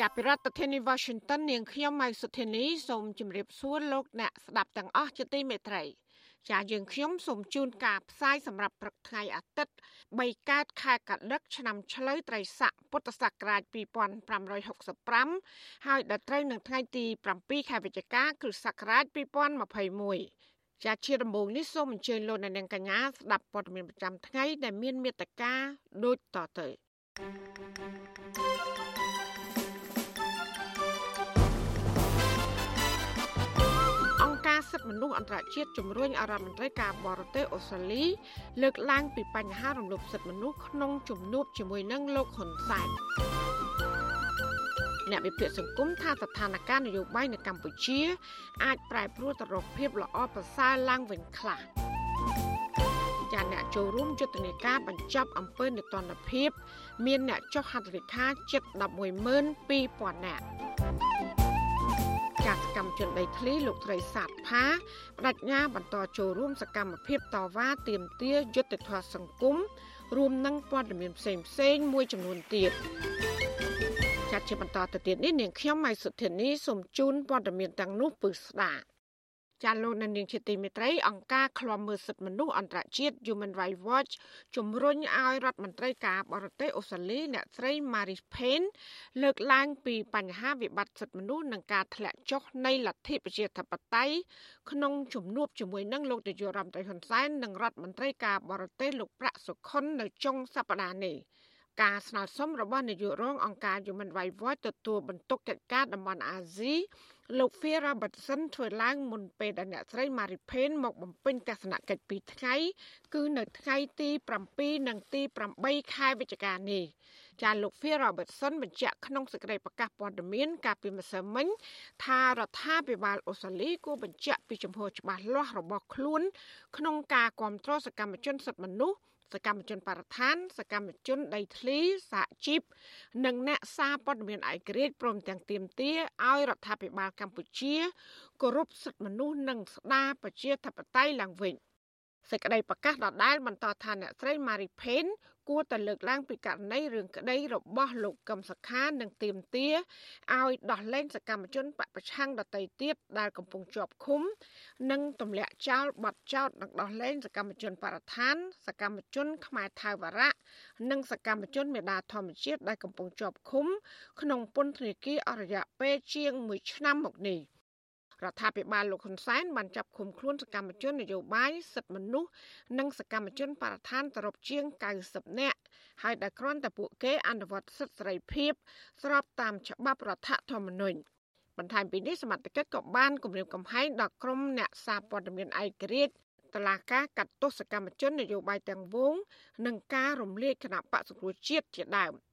ចាប់ពីរដ្ឋធានី Washington នាងខ្ញុំម៉ៃសុធានីសូមជម្រាបសួរលោកអ្នកស្ដាប់ទាំងអស់ជាទីមេត្រីចាយើងខ្ញុំសូមជូនការផ្សាយសម្រាប់ព្រឹកថ្ងៃអាទិត្យ3កើតខែកដឹកឆ្នាំឆ្លូវត្រីស័កពុទ្ធសករាជ2565ហើយដល់ត្រូវនឹងថ្ងៃទី7ខែវិច្ឆិកាគ្រិស្តសករាជ2021ជាជាដំបូងនេះសូមអញ្ជើញលោកអ្នកនាងកញ្ញាស្ដាប់ព័ត៌មានប្រចាំថ្ងៃដែលមានមេត្តាដូចតទៅ សិទ្ធិមនុស្សអន្តរជាតិជំរុញឲ្យរដ្ឋមន្ត្រីការបរទេសអូស្ត្រាលីលើកឡើងពីបញ្ហារំលោភសិទ្ធិមនុស្សក្នុងជំនួបជាមួយនឹងលោកហ៊ុនសែនអ្នកវិភាគសង្គមថាស្ថានភាពនយោបាយនៅកម្ពុជា អាចប្រែប្រួលទៅរកភាពល្អប្រសើរឡើងវិញខ្លះចាអ្នកចូលរួមយុទ្ធនាការបញ្ចប់អំពើនិទានភាព មានអ្នកចុះហត្ថលេខាជិត112,000នាក់ ចាសកម្មជនដីធ្លីលោកត្រីសាទផាបដិញ្ញាបន្តចូលរួមសកម្មភាពតវ៉ាទាមទារយុត្តិធម៌សង្គមរួមនឹងព័ត៌មានផ្សេងផ្សេងៗមួយចំនួនទៀតចាត់ជាបន្តទៅទៀតនេះនាងខ្ញុំម៉ៃសុធានីសូមជូនព័ត៌មានទាំងនោះពឺស្ដាប់ ចាលោកនាងជាទីមេត្រីអង្គការឃ្លាំមើលសិទ្ធិមនុស្សអន្តរជាតិ Human Rights Watch ជំរុញឲ្យរដ្ឋមន្ត្រីការបរទេសអូស្ត្រាលីអ្នកស្រី Marise Payne លើកឡើងពីបញ្ហាវិបត្តិសិទ្ធិមនុស្សនិងការធ្លាក់ចុះនៃលទ្ធិប្រជាធិបតេយ្យក្នុងជំនួបជាមួយនឹងលោកនាយករដ្ឋមន្ត្រីហ៊ុនសែននិងរដ្ឋមន្ត្រីការបរទេសលោកប្រាក់សុខុននៅចុងសប្តាហ៍នេះការស្នើសុំរបស់នាយករងអង្គការ Human Rights Watch ទទួលបន្ទុកកិច្ចការតំបន់អាស៊ី លោក Phil Robertson ធ្វើឡើងមុនពេលដែលអ្នកស្រី Marie Pen មកបំពេញទស្សនកិច្ច2ថ្ងៃ គឺនៅថ្ងៃទី7និងទី8ខែវិច្ឆិកានេះចាលោក Phil Robertson បញ្ជាក់ក្នុងសេចក្តីប្រកាសព័ត៌មាន កាលពីម្សិលមិញថារដ្ឋាភិបាលអូស្ត្រាលីគួរបញ្ជាក់ពីចំហច្បាស់លាស់របស់ខ្លួន ក្នុងការគ្រប់គ្រងសកម្មជនសិទ្ធិមនុស្ស សកម្មជនបរិស្ថាន សកម្មជនដីធ្លីសហជីពនិងអ្នកសារព័ត៌មានឯករាជ្យព្រមទាំងទាមទារឲ្យរដ្ឋាភិបាលកម្ពុជាគោរពសិទ្ធិមនុស្សនិងស្ដារប្រជាធិបតេយ្យឡើងវិញ សេចក្តីប្រកាសដដែលបន្តថាអ្នកស្រី Marie Pen គួរតែលើកឡើងពីករណីរឿងក្តីរបស់លោកកឹមសុខានិងទៀមទាឲ្យដោះលែងសកម្មជនបពប្រឆាំងដតីទៀតដែលកំពុងជាប់ឃុំ និងទម្លាក់ចោលបទចោទនិងដោះលែងសកម្មជនបរិស្ថាន សកម្មជនខ្មែរថៅវរៈនិងសកម្មជនមេដាធម្មជាតិដែលកំពុងជាប់ឃុំ ក្នុងពន្ធនាគារអស់រយៈពេលជាង1ឆ្នាំមកនេះ។ រដ្ឋាភិបាលលោកហ៊ុនសែនបានចាប់ឃុំខ្លួនសកម្មជននយោបាយសិទ្ធិមនុស្សនិងសកម្មជនបរិស្ថានសរុបជាង90នាក់ហើយដែលគ្រាន់តែពួកគេអនុវត្តសិទ្ធិសេរីភាព ស្របតាមច្បាប់រដ្ឋធម្មនុញ្ញបន្ថែមពីនេះសមត្ថកិច្ចក៏បានគម្រាមកំហែងដល់ក្រុមអ្នកសារព័ត៌មានឯករាជ្យតឡាការកាត់ទោសកម្មជននយោបាយទាំងវង និងការរំលាយគណៈបកសង្គ្រោះជាតិជាដើម។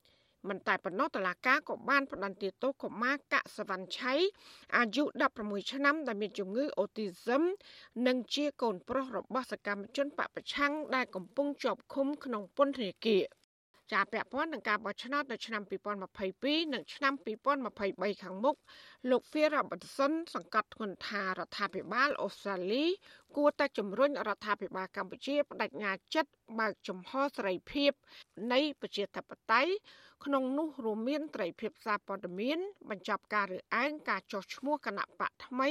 មិនតែប៉ុណ្ណោះតឡាកាក៏បានផ្តន្ទាទោសកុមារកសវណ្ណឆៃអាយុ16ឆ្នាំដែលមានជំងឺអូទីសឹមនិងជាកូនប្រុសរបស់សកម្មជនបពប្រឆាំងដែលកំពុងជាប់ឃុំក្នុងពន្ធនាគារចាពាក់ព័ន្ធនឹងការបោះឆ្នោតនៅឆ្នាំ2022និងឆ្នាំ2023ខាងមុខលោក Phil Robertson សង្កត់ធ្ងន់ថារដ្ឋាភិបាលអូស្ត្រាលី គួរតែជំរុញរដ្ឋាភិបាលកម្ពុជាបដិញ្ញាចិត្តបើកចំហសេរីភាពនៃប្រជាធិបតេយ្យ ក្នុងនោះរួមមានត្រីភិបសារព័ត៌មាន បញ្ចប់ការរើសអើងការចោះឈ្មោះគណៈបកថ្មី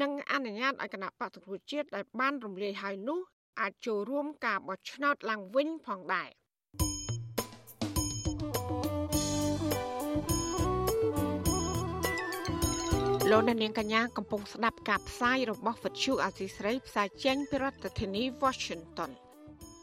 និងអនុញ្ញាតឲ្យគណៈបកប្រជាជាតិដែលបានរំលាយហើយនោះអាចចូលរួមការបោះឆ្នោតឡើងវិញផងដែរលោកអ្នកនាងកញ្ញាកំពុងស្ដាប់ការផ្សាយរបស់វិទ្យុអាស៊ីស្រីផ្សាយចេញពីរដ្ឋធានី Washington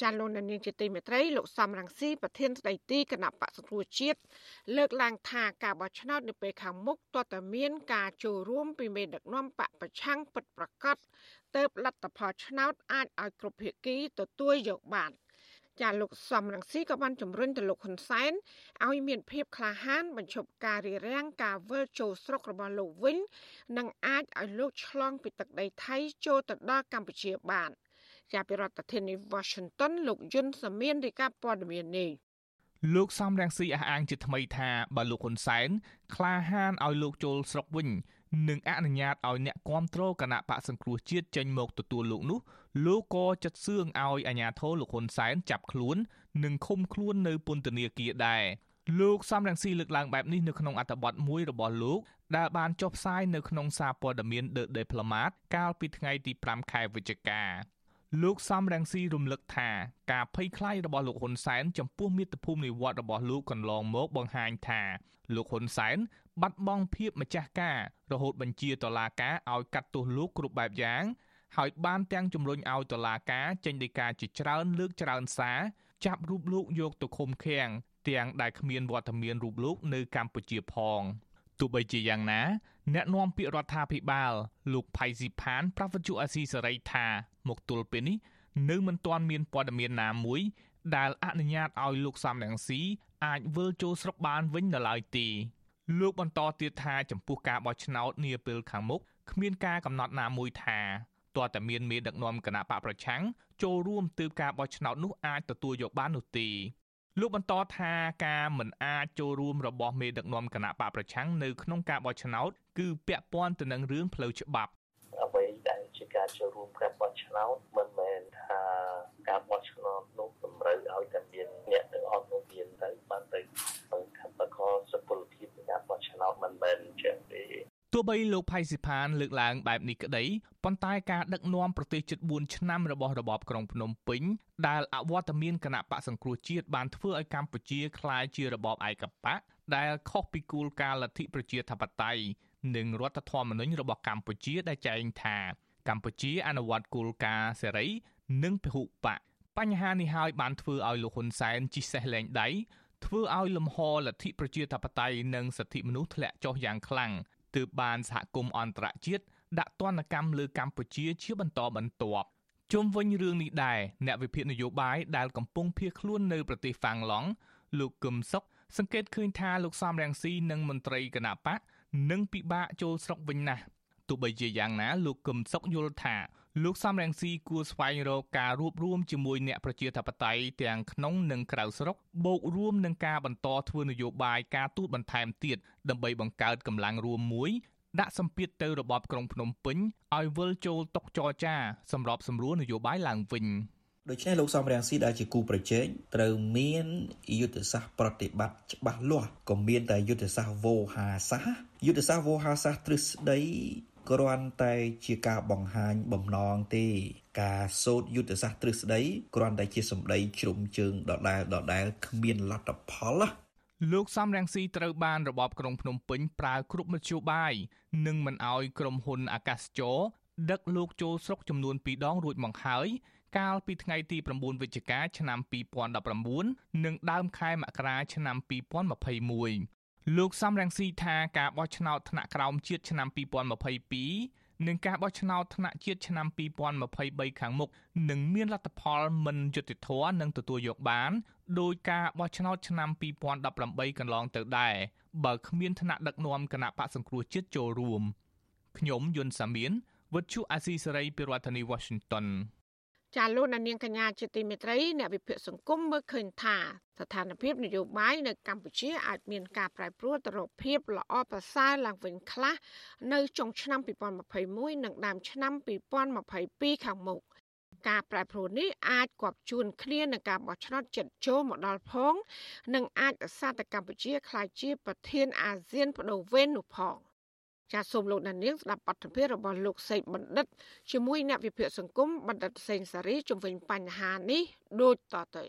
ចាលោកនាងជាទីមេត្រីលោកសំរងស៊ីប្រធានស្ដីទីគណៈបកសង្គ្រោះជាតិលើកឡើងថាការបោះឆ្នោតនៅពេលខាងមុខទោះតែមានការចូលរួមពីមេដឹកនាំបកប្រឆាំងពិតប្រកបទៅលទ្ធផលឆ្នោតអាចឲ្យគ្រប់ភាគីទទួលយកបានចាលោកសំរងស៊ីក៏បានជំរុញទៅលោកហ៊ុនសែនឲ្យមានភាពក្លាហានបញ្ឈប់ការរារាំងការវិលចូលស្រុករបស់លោកវិញនិងអាចឲ្យលោកឆ្លងពីទឹកដីថៃចូលទៅដល់កម្ពុជាបាន។ ជាពីរដ្ឋធានី Washington លោកយុនសាមៀនរាយការណ៍ព័ត៌មាននេះលោកសំរងស៊ីអះអាងជាថ្មីថាបើលោកហ៊ុនសែនក្លាហានឲ្យលោកចូលស្រុកវិញនឹងអនុញ្ញាតឲ្យអ្នកគាំទ្រគណៈបកសង្គ្រោះជាតិចេញមកទទួលលោកនោះលោកក៏ចាត់សឿងឲ្យអាជ្ញាធរលោកហ៊ុនសែនចាប់ខ្លួន និងឃុំខ្លួននៅពន្ធនាគារដែរលោកសំរងស៊ីលើកឡើងបែបនេះនៅក្នុងអត្ថបទមួយរបស់លោកដែលបានចុះផ្សាយនៅក្នុងសារព័ត៌មាន The Diplomat កាលពីថ្ងៃទី5ខែវិច្ឆិកា លោកសំរងស៊ីរំលឹកថាការភ័យខ្លាចរបស់លោកហ៊ុនសែនចំពោះមាតុភូមិនិវត្តរបស់លោកកន្លងមកបង្ហាញថាលោកហ៊ុនសែនបាត់បង់ភាពម្ចាស់ការរហូតបញ្ជាតុលាការឲ្យកាត់ទោសលោកគ្រប់បែបយ៉ាងហើយបានទាំងជំរុញឲ្យតុលាការចេញដីកាជាច្រើនលើកច្រើនសារចាប់រូបលោកយកទៅឃុំឃាំងទាំងដែលគ្មានវត្តមានរូបលោកនៅកម្ពុជាផងទោះបីជាយ៉ាងណា អ្នកនាំពាក្យរដ្ឋាភិបាលលោកផៃស៊ីផានប្រវត្តិអាស៊ីសេរីថាមកទល់ពេលនេះនៅមិនទាន់មានព័ត៌មានណាមួយដែលអនុញ្ញាតឲ្យលោកសំរងស៊ីអាចវិលចូលស្រុកបានវិញនៅឡើយទេលោកបន្តទៀតថាចំពោះការបោះឆ្នោតនាពេលខាងមុខគ្មានការកំណត់ណាមួយថាតើតែមានមេដឹកនាំគណៈបកប្រឆាំងចូលរួមទើបការបោះឆ្នោតនោះអាចទទួលយកបាននោះទេ លោកបន្តថាការមិនអាចចូលរួមរបស់មេដឹកនាំគណៈបកប្រឆាំងនៅក្នុងការបោះឆ្នោតគឺពាក់ព័ន្ធទៅនឹងរឿងផ្លូវច្បាប់អ្វីដែលជាការចូលរួមការបោះឆ្នោតមិនមែនថាការបោះឆ្នោតនោះតម្រូវឲ្យតែមានអ្នកទាំងអស់នោះមានទៅបានទៅបង្ខំបកសុពលភាពនៃការបោះឆ្នោតមិនមែនចឹង ទេទោះបីលោកផៃស៊ីផានលើកឡើងបែបនេះក្តីប៉ុន្តែការដឹកនាំប្រទេសជិត4ឆ្នាំរបស់របបក្រុងភ្នំពេញដែលអវត្តមានគណៈបកសង្គ្រោះជាតិបានធ្វើឲ្យកម្ពុជាក្លាយជារបបឯកបកដែលខុសពីគោលការណ៍លទ្ធិប្រជាធិបតេយ្យនិងរដ្ឋធម្មនុញ្ញរបស់កម្ពុជាដែលចែងថា កម្ពុជាអនុវត្តគោលការណ៍សេរី និងពហុបកបញ្ហានេះហើយបានធ្វើឲ្យលោកហ៊ុនសែនជិះសេះលែងដៃធ្វើឲ្យលំហលទ្ធិប្រជាធិបតេយ្យនិងសិទ្ធិមនុស្សធ្លាក់ចុះយ៉ាងខ្លាំង ទើបបានសហគមន៍អន្តរជាតិដាក់ទណ្ឌកម្មលើកម្ពុជាជាបន្តបន្ទាប់ជុំវិញរឿងនេះដែរអ្នកវិភាគនយោបាយដែលកំពុងភៀសខ្លួននៅប្រទេសហ្វាំងឡង់លោកកឹមសុខសង្កេតឃើញថាលោកសំរងស៊ីនិងមន្ត្រីគណៈបកនឹងពិបាកចូលស្រុកវិញណាស់ទោះបីជាយ៉ាងណាលោកកឹមសុខយល់ថា លោកសំរងស៊ីគួរស្វែងរកការរួបរวมជាមួយអ្នកប្រជាធិបតេយ្យទាំងក្នុងនិងក្រៅស្រុកបូករួមនឹងការបន្តធ្វើនយោបាយការទូតបន្ថែមទៀតដើម្បីបង្កើតកម្លាំងរួមមួយដាក់សម្ពាធទៅរបបក្រុងភ្នំពេញឲ្យវិលចូលតុចរចាសម្របសម្រួលនយោបាយឡើងវិញដូច្នេះលោកសំរងស៊ីដែលជាគូប្រជែងត្រូវមានយុទ្ធសាស្ត្រប្រតិបត្តិច្បាស់លាស់ក៏មានតែយុទ្ធសាស្ត្រវោហាសាស្ត្រយុទ្ធសាស្ត្រវោហាសាស្ត្រទ្រឹស្ដី គ្រាន់តែជាការបង្ហាញបំណងទេ ការសូត្រយុទ្ធសាស្ត្រទ្រឹស្ដីគ្រាន់តែជាសម្ដីជ្រុំជើងដដែលដដែលគ្មានលទ្ធផលលោកសំរងស៊ីត្រូវបានរបបក្រុងភ្នំពេញប្រើគ្រប់មធ្យោបាយនិងមិនអោយក្រុមហ៊ុនអាកាសចរដឹកលោកចូលស្រុកចំនួន2ដងរួចមកហើយកាលពីថ្ងៃទី9វិច្ឆិកាឆ្នាំ2019និងដើមខែមករាឆ្នាំ2021 លោកសំរងស៊ីថាការបោះឆ្នោតថ្នាក់ក្រោមជាតិឆ្នាំ2022និងការបោះឆ្នោតថ្នាក់ជាតិឆ្នាំ2023ខាងមុខនឹងមានលទ្ធផលមិនយុត្តិធម៌និងទទួលយកបានដោយការបោះឆ្នោតឆ្នាំ2018កន្លងទៅដែរបើគ្មានថ្នាក់ដឹកនាំគណៈបកសង្គ្រោះជាតិចូលរួមខ្ញុំយុនសាមៀនវិទ្យុអាស៊ីសេរីពីរដ្ឋធានី Washington ចាលោកនាងកញ្ញាជាទីមេត្រីអ្នកវិភាគសង្គមមើលឃើញថាស្ថានភាពនយោបាយនៅកម្ពុជាអាចមានការប្រែប្រួលទៅរកភាពល្អប្រសើរឡើងវិញខ្លះនៅចុងឆ្នាំ2021និងដើមឆ្នាំ2022ខាងមុខការប្រែប្រួលនេះអាចគប់ជួនគ្នានឹងការបោះឆ្នោតចិត្តចូលមកដល់ផង និងអាចរសាទៅកម្ពុជាក្លាយជាប្រធានអាស៊ានបដូវវេននោះផង ចាសសូមលោកដានៀងស្ដាប់បទសម្ភាសន៍របស់លោកសេកបណ្ឌិតជាមួយអ្នកវិភាគសង្គមបណ្ឌិតសេងសារីជំវិញបញ្ហានេះដូចតទៅ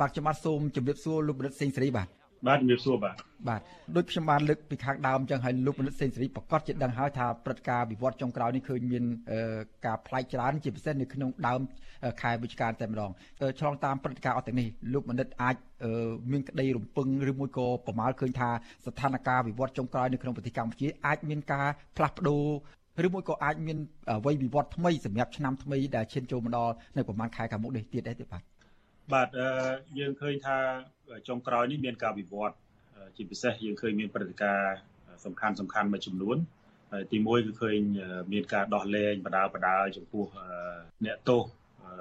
បាទខ្ញុំបាទសូមជម្រាបសួរលោកបណ្ឌិតសេងសារីបាទ បាទជំរាបសួរបាទបាទដូចខ្ញុំបានលើកពីខាងដើមចឹងហើយលោកមនិតសេនស៊ូរីប្រកាសជាដឹងហើយថាព្រឹត្តិការណ៍វិវត្តចុងក្រោយនេះឃើញមានការផ្លាច់ច្រើនជាពិសេសនៅក្នុងដើមខែវិច្ឆិកាតែម្ដងឆ្លងតាមព្រឹត្តិការណ៍អត់ទាំងនេះលោកមនិតអាចមានក្តីរំពឹងឬមួយក៏ប្រមាលឃើញថាស្ថានភាពវិវត្តចុងក្រោយនៅក្នុងប្រទេសកម្ពុជាអាចមានការផ្លាស់ប្ដូរឬមួយក៏អាចមានអ្វីវិវត្តថ្មីសម្រាប់ឆ្នាំថ្មីដែលឈានចូលមកដល់នៅប្រហែលខែខាងមុខនេះទៀតដែរទេបាទបាទយើងឃើញថា ចុងក្រោយនេះមានការវិវត្តជាពិសេសយើងឃើញមានព្រឹត្តិការណ៍សំខាន់សំខាន់មួយចំនួនទីមួយគឺឃើញមានការដោះលែងបដាបដាចំពោះអ្នកទោស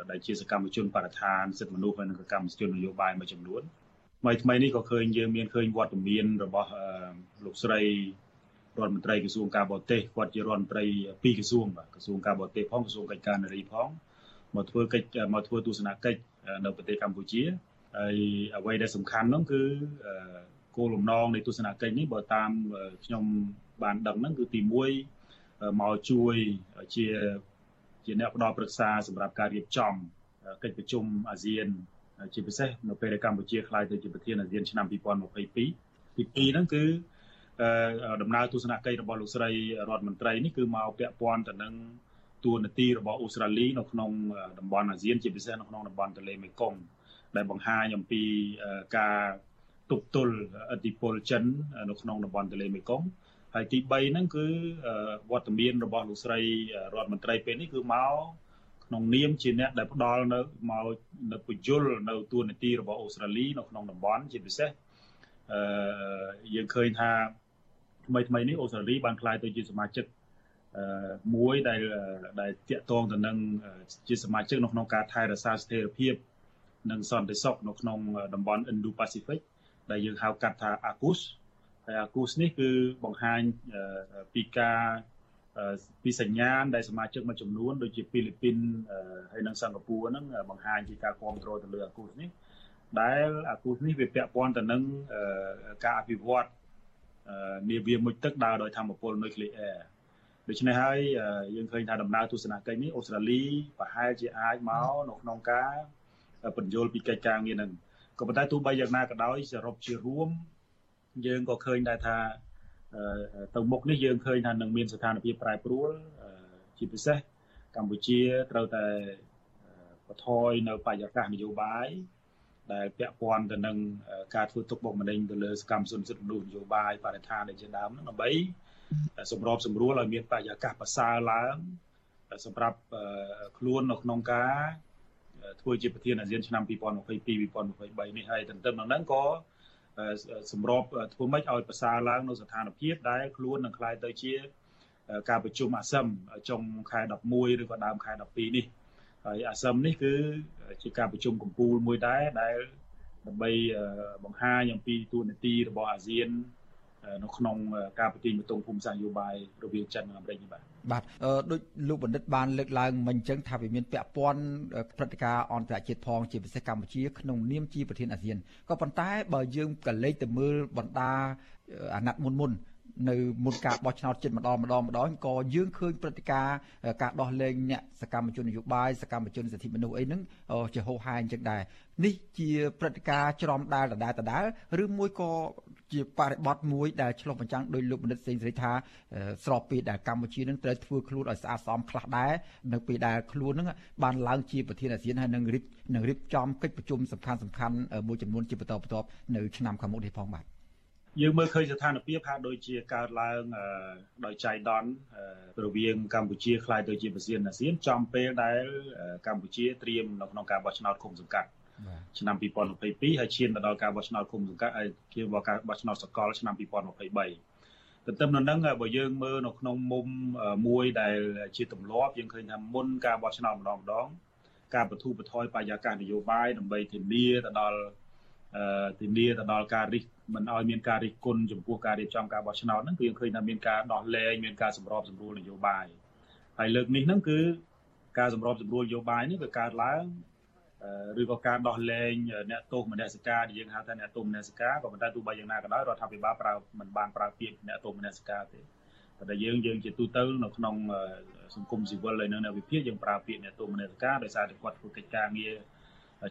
ដែលជាសកម្មជនបរិស្ថានសិទ្ធិមនុស្សហើយនិងសកម្មជននយោបាយមួយចំនួនថ្មីថ្មីនេះក៏ឃើញយើងមានឃើញវត្តមានរបស់លោកស្រីរដ្ឋមន្ត្រីក្រសួងការបរទេសគាត់ជារដ្ឋមន្ត្រីពីរក្រសួងបាទក្រសួងការបរទេសផងក្រសួងកិច្ចការនារីផងមកធ្វើកិច្ចមកធ្វើទស្សនកិច្ចនៅប្រទេសកម្ពុជា ហើយអ្វីដែលសំខាន់នោះគឺគោលបំណងនៃទស្សនកិច្ចនេះបើតាមខ្ញុំបានដឹងហ្នឹងគឺទី1មកជួយជាជាអ្នកផ្ដល់ប្រឹក្សាសម្រាប់ការរៀបចំកិច្ចប្រជុំអាស៊ានជាពិសេសនៅពេលដែលកម្ពុជាក្លាយទៅជាប្រធានអាស៊ានឆ្នាំ2022ទី2ហ្នឹងគឺដំណើរទស្សនកិច្ចរបស់លោកស្រីរដ្ឋមន្ត្រីនេះគឺមកពាក់ព័ន្ធទៅនឹងទួនាទីរបស់អូស្ត្រាលីនៅក្នុងតំបន់អាស៊ានជាពិសេសនៅក្នុងតំបន់ទន្លេមេគង្គ ដែលបង្ហាញអំពីការទប់ទល់ឥទ្ធិពលចិននៅក្នុងតំបន់ទន្លេមេគង្គហើយទី3ហ្នឹងគឺវត្តមានរបស់លោកស្រីរដ្ឋមន្ត្រីពេលនេះគឺមកក្នុងនាមជាអ្នកដែលផ្ដល់នៅមកនៅពយលនៅទួនាទីរបស់អូស្ត្រាលីនៅក្នុងតំបន់ជាពិសេសអឺយើងឃើញថាថ្មីថ្មីនេះអូស្ត្រាលីបានក្លាយទៅជាសមាជិកមួយដែលដែលតាក់ទងទៅនឹងជាសមាជិកនៅក្នុងការថែរក្សាស្ថិរភាព និងសន្តិសុខនៅក្នុងតំបន់ Indo-Pacific ដែលយើងហៅកាត់ថា AUKUS ហើយ AUKUS នេះគឺបង្ហាញពីការពីសញ្ញាណដែលសមាជិកមួយចំនួនដូចជាហ្វីលីពីនហើយនិងសិង្ហបុរីហ្នឹងបង្ហាញពីការគ្រប់គ្រងទៅលើ AUKUS នេះដែល AUKUS នេះវាពាក់ព័ន្ធទៅនឹងការអភិវឌ្ឍនាវាមុជទឹកដើរដោយធម្មពលនុយក្លេអ៊ែរដូច្នេះហើយយើងឃើញថាដំណើរទស្សនកិច្ចនេះអូស្ត្រាលីប្រហែលជាអាចមកនៅក្នុងការ បញ្យលពីកិច្ចការងារនឹងក៏ប៉ុន្តែទោះបីយ៉ាងណាក៏ដោយសរុបជារួមយើងក៏ឃើញដែរថាទៅមុខនេះយើងឃើញថានឹងមានស្ថានភាពប្រែប្រួលជាពិសេសកម្ពុជាត្រូវតែបន្ថយនៅបរិយាកាសនយោបាយដែលពាក់ព័ន្ធទៅនឹងការធ្វើទុកបុកម្នេញទៅលើសកម្មជនសិទ្ធិមនុស្សនយោបាយបរិស្ថានជាដើមហ្នឹងដើម្បីសម្របសម្រួលឲ្យមានបរិយាកាសប្រសើរឡើងសម្រាប់ខ្លួននៅក្នុងការ ធ្វើជាប្រធានអាស៊ានឆ្នាំ2022 2023នេះហើយទន្ទឹមនឹងហ្នឹងក៏សម្របធ្វើម៉េចឲ្យប្រសើរឡើងនៅស្ថានភាពដែលខ្លួននឹងក្លាយទៅជាការប្រជុំអាស៊ឹមចុងខែ11ឬក៏ដើមខែ12នេះហើយអាស៊ឹមនេះគឺជាការប្រជុំកម្ពុជាមួយដែរដែលដើម្បីបង្ហាញអំពីទូនាទីរបស់អាស៊ាន នៅក្នុងការប្រទាញបទងភូមិសាស្ត្រនយោបាយរវាងចិននិងអាមេរិកនេះបាទបាទដូចលោកបណ្ឌិតបានលើកឡើងមិញអញ្ចឹងថាវាមានពាក់ព័ន្ធព្រឹត្តិការណ៍អន្តរជាតិផងជាពិសេសកម្ពុជាក្នុងនាមជាប្រធានអាស៊ានក៏ប៉ុន្តែបើយើងក៏លេចទៅមើលបណ្ដាអាណត្តិមុនមុន នៅមុនការបោះឆ្នោតចិត្តម្ដងម្ដងម្ដងក៏យើងឃើញព្រឹត្តិការណ៍ការដោះលែងអ្នកសកម្មជននយោបាយសកម្មជនសិទ្ធិមនុស្សអីហ្នឹងជាហោហាយអញ្ចឹងដែរនេះជាព្រឹត្តិការណ៍ច្រំដាលដដែលដដែលឬមួយក៏ជាបរិបទមួយដែលឆ្លុះបញ្ចាំងដោយលោកបណ្ឌិតសេងសេរីថាស្របពេលដែលកម្ពុជានឹងត្រូវធ្វើខ្លួនឲ្យស្អាតស្អំខ្លះដែរនៅពេលដែលខ្លួននឹងបានឡើងជាប្រធានអាស៊ានហើយនឹងរៀបនឹងរៀបចំកិច្ចប្រជុំសំខាន់សំខាន់មួយចំនួនជាបន្តបន្ទាប់នៅឆ្នាំខាងមុខនេះផងបាទ យើងមើលឃើញស្ថានភាពហាក់ដូចជាកើតឡើងដោយចៃដន្យរវាងកម្ពុជាខ្លាយទៅជាប្រធានអាស៊ានចំពេលដែលកម្ពុជាត្រៀមនៅក្នុងការបោះឆ្នោតឃុំសង្កាត់ឆ្នាំ2022ហើយឈានទៅដល់ការបោះឆ្នោតឃុំសង្កាត់ហើយជាការបោះឆ្នោតសកលឆ្នាំ2023ទន្ទឹមនឹងហ្នឹងបើយើងមើលនៅក្នុងមុំមួយដែលជាទម្លាប់យើងឃើញថាមុនការបោះឆ្នោតម្ដងម្ដងការបទូបថយបរិយាកាសនយោបាយដើម្បីធានាទៅដល់ ធានាទៅដល់ការរិះមិនឲ្យមានការរិះគន់ចំពោះការរៀបចំការបោះឆ្នោតហ្នឹងគឺយើងឃើញថាមានការដោះលែងមានការសម្របសម្រួលនយោបាយហើយលើកនេះហ្នឹងគឺការសម្របសម្រួលនយោបាយនេះវាកើតឡើងឬក៏ការដោះលែងអ្នកទោសមនសិការដែលយើងហៅថាអ្នកទោសមនសិការក៏ប៉ុន្តែទោះបីយ៉ាងណាក៏ដោយរដ្ឋាភិបាលប្រើមិនបានប្រើពាក្យអ្នកទោសមនសិការទេប៉ុន្តែយើងយើងជាទូទៅនៅក្នុងសង្គមស៊ីវិលហើយនៅនៅវិភាគយើងប្រើពាក្យអ្នកទោសមនសិការដោយសារតែគាត់ធ្វើកិច្ចការងារ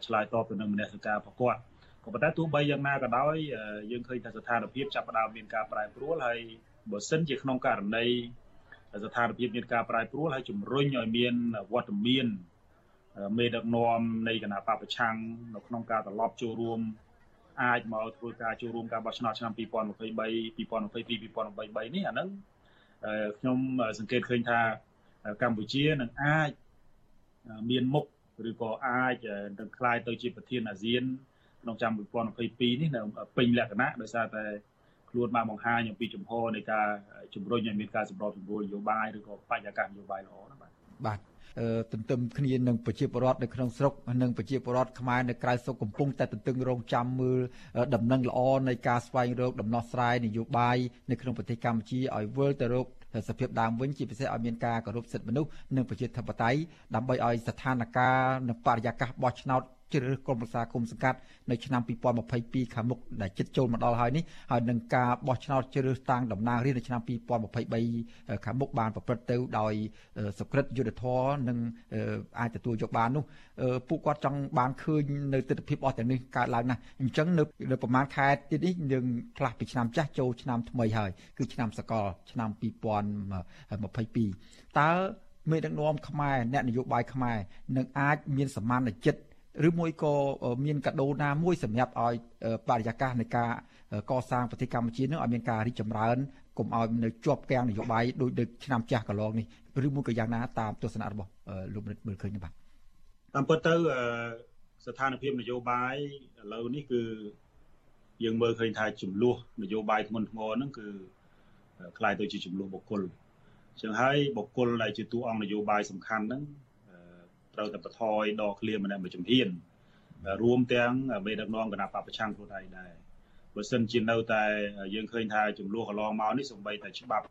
ឆ្លើយតបទៅនឹងមនសិការរបស់គាត់ ក៏ប៉ុន្តែទោះបីយ៉ាងណាក៏ដោយយើងឃើញថាស្ថានភាពចាប់ផ្ដើមមានការប្រែប្រួលហើយបើសិនជាក្នុងករណីស្ថានភាពមានការប្រែប្រួលហើយជំរុញឲ្យមានវត្តមានមេដឹកនាំនៃគណៈបពប្រឆាំងនៅក្នុងការត្រឡប់ចូលរួមអាចមកធ្វើការចូលរួមការបោះឆ្នោតឆ្នាំ2023 2022 2023នេះអាហ្នឹងខ្ញុំសង្កេតឃើញថាកម្ពុជានឹងអាចមានមុខឬក៏អាចនឹងក្លាយទៅជាប្រធានអាស៊ាន ក្នុងឆ្នាំ2022នេះនៅពេញលក្ខណៈដោយសារតែខ្លួនបានបង្ហាញអំពីចំហនៃការជំរុញឲ្យមានការសម្របសម្រួលនយោបាយឬក៏បរិយាកាសនយោបាយល្អណាបាទបាទទន្ទឹមគ្នានឹងប្រជាពលរដ្ឋនៅក្នុងស្រុកនិងប្រជាពលរដ្ឋខ្មែរនៅក្រៅស្រុកកំពុងតែទន្ទឹងរង់ចាំមើលដំណឹងល្អនៃការស្វែងរកដំណោះស្រាយនយោបាយនៅក្នុងប្រទេសកម្ពុជាឲ្យវិលទៅរកសភាពដើមវិញជាពិសេសឲ្យមានការគោរពសិទ្ធិមនុស្សនិងប្រជាធិបតេយ្យដើម្បីឲ្យស្ថានភាពនិងបរិយាកាសបោះឆ្នោត ជ្រើសរើសក្រុមប្រឹក្សាគុំសង្កាត់នៅឆ្នាំ2022ខាងមុខដែលជិតចូលមកដល់ហើយនេះហើយនឹងការបោះឆ្នោតជ្រើសរើសតាំងតំណាងរាស្ត្រនៅឆ្នាំ2023ខាងមុខបានប្រព្រឹត្តទៅដោយសុក្រិតយុទ្ធធរនិងអាចទទួលយកបាននោះពួកគាត់ចង់បានឃើញនៅទស្សនវិជ្ជាអស់ទាំងនេះកើតឡើងណាស់អញ្ចឹងនៅនៅប្រហែលខែទៀតនេះនឹងផ្លាស់ពីឆ្នាំចាស់ចូលឆ្នាំថ្មីហើយគឺឆ្នាំសកលឆ្នាំ2022តើមេដឹកនាំខ្មែរអ្នកនយោបាយខ្មែរនឹងអាចមានសមានចិត្ត ឬមួយក៏មានកាដូណាមួយសម្រាប់ឲ្យបរិយាកាសនៃការកសាងប្រទេសកម្ពុជានឹងឲ្យមានការរីកចម្រើនកុំឲ្យនៅជាប់គាំងនយោបាយដូចដូចឆ្នាំចាស់កន្លងនេះឬមួយក៏យ៉ាងណាតាមទស្សនៈរបស់លោកនិតមើលឃើញបាទតាមពិតទៅស្ថានភាពនយោបាយឥឡូវនេះគឺយើងមើលឃើញថាចំនួននយោបាយធ្ងន់ធ្ងរហ្នឹងគឺคล้ายទៅជាចំនួនបុគ្គលចឹងហើយបុគ្គលដែលជាតួអង្គនយោបាយសំខាន់ហ្នឹង ត្រូវតែបន្ថយដកឃ្លាម្នាក់មួយជំហានរួមទាំងមេដឹកនាំគណៈបពប្រឆាំងខ្លួនឯងដែរបើសិនជានៅតែយើងឃើញថាចំនួនកន្លងមកនេះសំបីតែច្បាប់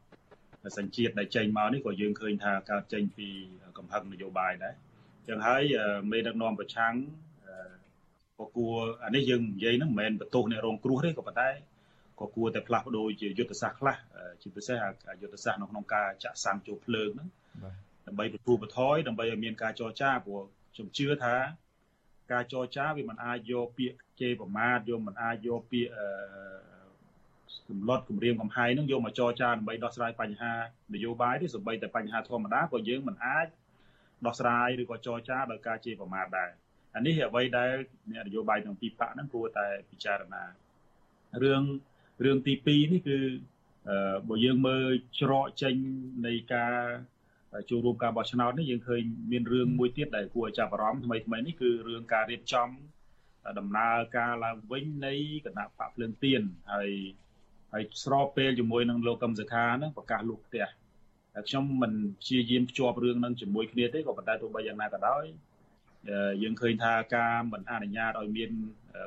សញ្ជាតិដែលចេញមកនេះក៏យើងឃើញថាកើតចេញពីកំហឹងនយោបាយដែរចឹងហើយមេដឹកនាំប្រឆាំងក៏គួរអានេះយើងនិយាយហ្នឹងមិនមែនបន្ទោសអ្នករងគ្រោះទេក៏ប៉ុន្តែក៏គួរតែផ្លាស់ប្ដូរជាយុទ្ធសាស្ត្រខ្លះជាពិសេសយុទ្ធសាស្ត្រនៅក្នុងការចាក់សាំចូលភ្លើងហ្នឹង ដើម្បីបទូបថយដើម្បីឲ្យមានការចរចាព្រោះខ្ញុំជឿថាការចរចាវាមិនអាចយកពាក្យជេរប្រមាថយកមិនអាចយកពាក្យអឺសម្លុតគម្រាមកំហែងនឹងយកមកចរចាដើម្បីដោះស្រាយបញ្ហានយោបាយទេសូម្បីតែបញ្ហាធម្មតាក៏យើងមិនអាចដោះស្រាយឬក៏ចរចាដោយការជេរប្រមាថដែរអានេះអ្វីដែលអ្នកនយោបាយទាំងពីរប៉ាក់ហ្នឹងគួរតែពិចារណារឿងរឿងទី2នេះគឺបើយើងមើលច្រកចេញនៃការ ចូលរួមការបោះឆ្នោតនេះយើងឃើញមានរឿងមួយទៀតដែលគួរឲ្យចាប់អារម្មណ៍ថ្មីថ្មីនេះគឺរឿងការរៀបចំដំណើរការឡើងវិញនៃគណៈបកភ្លើងទៀនហើយហើយស្របពេលជាមួយនឹងលោកកឹមសុខាហ្នឹងប្រកាសលូកផ្ទះហើយខ្ញុំមិនព្យាយាមភ្ជាប់រឿងហ្នឹងជាមួយគ្នាទេក៏ប៉ុន្តែទោះបីយ៉ាងណាក៏ដោយយើងឃើញថាការមិនអនុញ្ញាតឲ្យមាន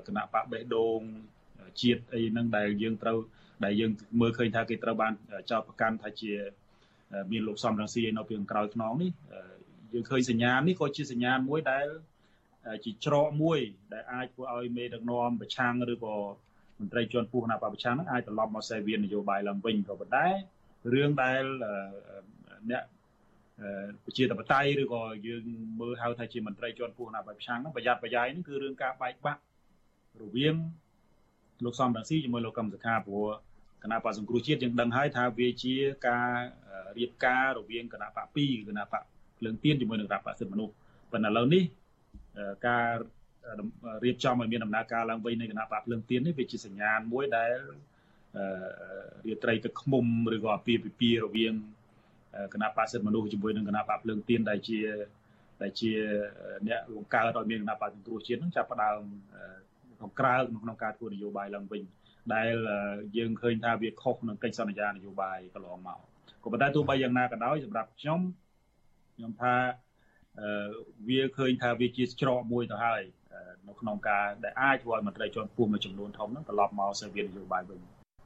គណៈបកបេះដូងជាតិអីហ្នឹងដែលយើងត្រូវដែលយើងមើលឃើញថាគេត្រូវបានចោទប្រកាន់ថាជា មានលោកសំរងស៊ីនៅពីក្រោយខ្នងនេះយើងឃើញសញ្ញានេះក៏ជាសញ្ញាមួយដែលជាច្រកមួយដែលអាចធ្វើឲ្យមេដឹកនាំប្រឆាំងឬក៏មន្ត្រីជាន់ខ្ពស់គណៈបព្វប្រឆាំងនឹងអាចត្រឡប់មកសេវានយោបាយឡើងវិញក៏ប៉ុន្តែរឿងដែលអ្នកប្រជាធិបតេយ្យឬក៏យើងមើលហៅថាជាមន្ត្រីជាន់ខ្ពស់គណៈបព្វប្រឆាំងនឹងប្រយ័ត្នប្រយែងនឹងគឺរឿងការបែកបាក់រវាងលោកសំរងស៊ីជាមួយលោកកឹមសុខាព្រោះ គណៈបកសង្គ្រោះជាតិយើងដឹងហើយថាវាជាការរៀបការរវាងគណៈបក2គណៈបកភ្លើងទៀនជាមួយនឹងគណៈបកសិទ្ធិមនុស្សប៉ុន្តែឥឡូវនេះការរៀបចំឲ្យមានដំណើរការឡើងវិញនៃគណៈបកភ្លើងទៀននេះវាជាសញ្ញាណមួយដែលរាត្រីទឹកខ្មុំឬក៏អាពាហ៍ពិពាហ៍រវាងគណៈបកសិទ្ធិមនុស្សជាមួយនឹងគណៈបកភ្លើងទៀនដែលជាដែលជាអ្នកបង្កើតឲ្យមានគណៈបកសង្គ្រោះជាតិនឹងចាប់ផ្ដើមក្នុងក្រៅក្នុងការធ្វើនយោបាយឡើងវិញ ដែលយើងឃើញថាវាខុសនឹងកិច្ចសន្យានយោបាយកន្លងមកក៏ប៉ុន្តែទោះបីយ៉ាងណាក៏ដោយសម្រាប់ខ្ញុំខ្ញុំថាវាឃើញថាវាជាច្រកមួយទៅហើយនៅក្នុងការដែលអាចធ្វើឲ្យមន្ត្រីជាន់ខ្ពស់មួយចំនួនធំហ្នឹងត្រឡប់មកសេវានយោបាយវិញ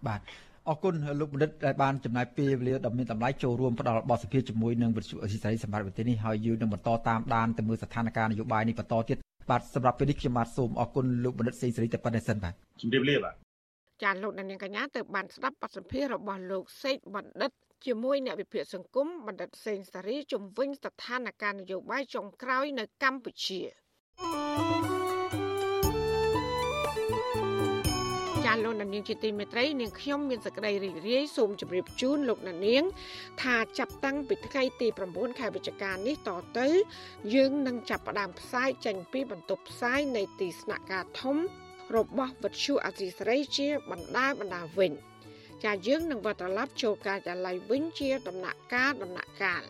បាទអរគុណលោកបណ្ឌិតដែលបានចំណាយពេលវេលាដ៏មានតម្លៃចូលរួមផ្ដល់បទសភាជាមួយនឹងវិទ្យុអេស៊ីសរ៉ៃសម្រាប់ប្រទេសនេះហើយយើងនឹងបន្តតាមដានទៅមើលស្ថានភាពនយោបាយនេះបន្តទៀតបាទសម្រាប់ពេលនេះខ្ញុំបាទសូមអរគុណលោកបណ្ឌិតសេងសេរីតែប៉ុណ្្នេះសិនបាទជំរាបលាបាទ ចាលោកនាងកញ្ញាទៅបានស្ដាប់បទសម្ភាសន៍របស់លោកសេកបណ្ឌិតជាមួយអ្នកវិភាគសង្គមបណ្ឌិតសេងសារីជំវិញស្ថានភាពនយោបាយចុងក្រោយនៅកម្ពុជាចាលោកនាងជាទីមេត្រីនាងខ្ញុំមានសេចក្តីរីករាយសូមជម្រាបជូនលោកនាង ថាចាប់តាំងពីថ្ងៃទី9ខែវិច្ឆិកានេះតទៅ យើងនឹងចាប់ផ្ដើមផ្សាយចេញពីបន្ទប់ផ្សាយនៃទីស្នាក់ការធំ របស់វិទ្យុអសីសេរីជាបណ្ដាបណ្ដាវិញ។ចាយើងនឹងវិលត្រឡប់ចូលការិយាល័យវិញជាដំណាក់កាលដំណាក់កាល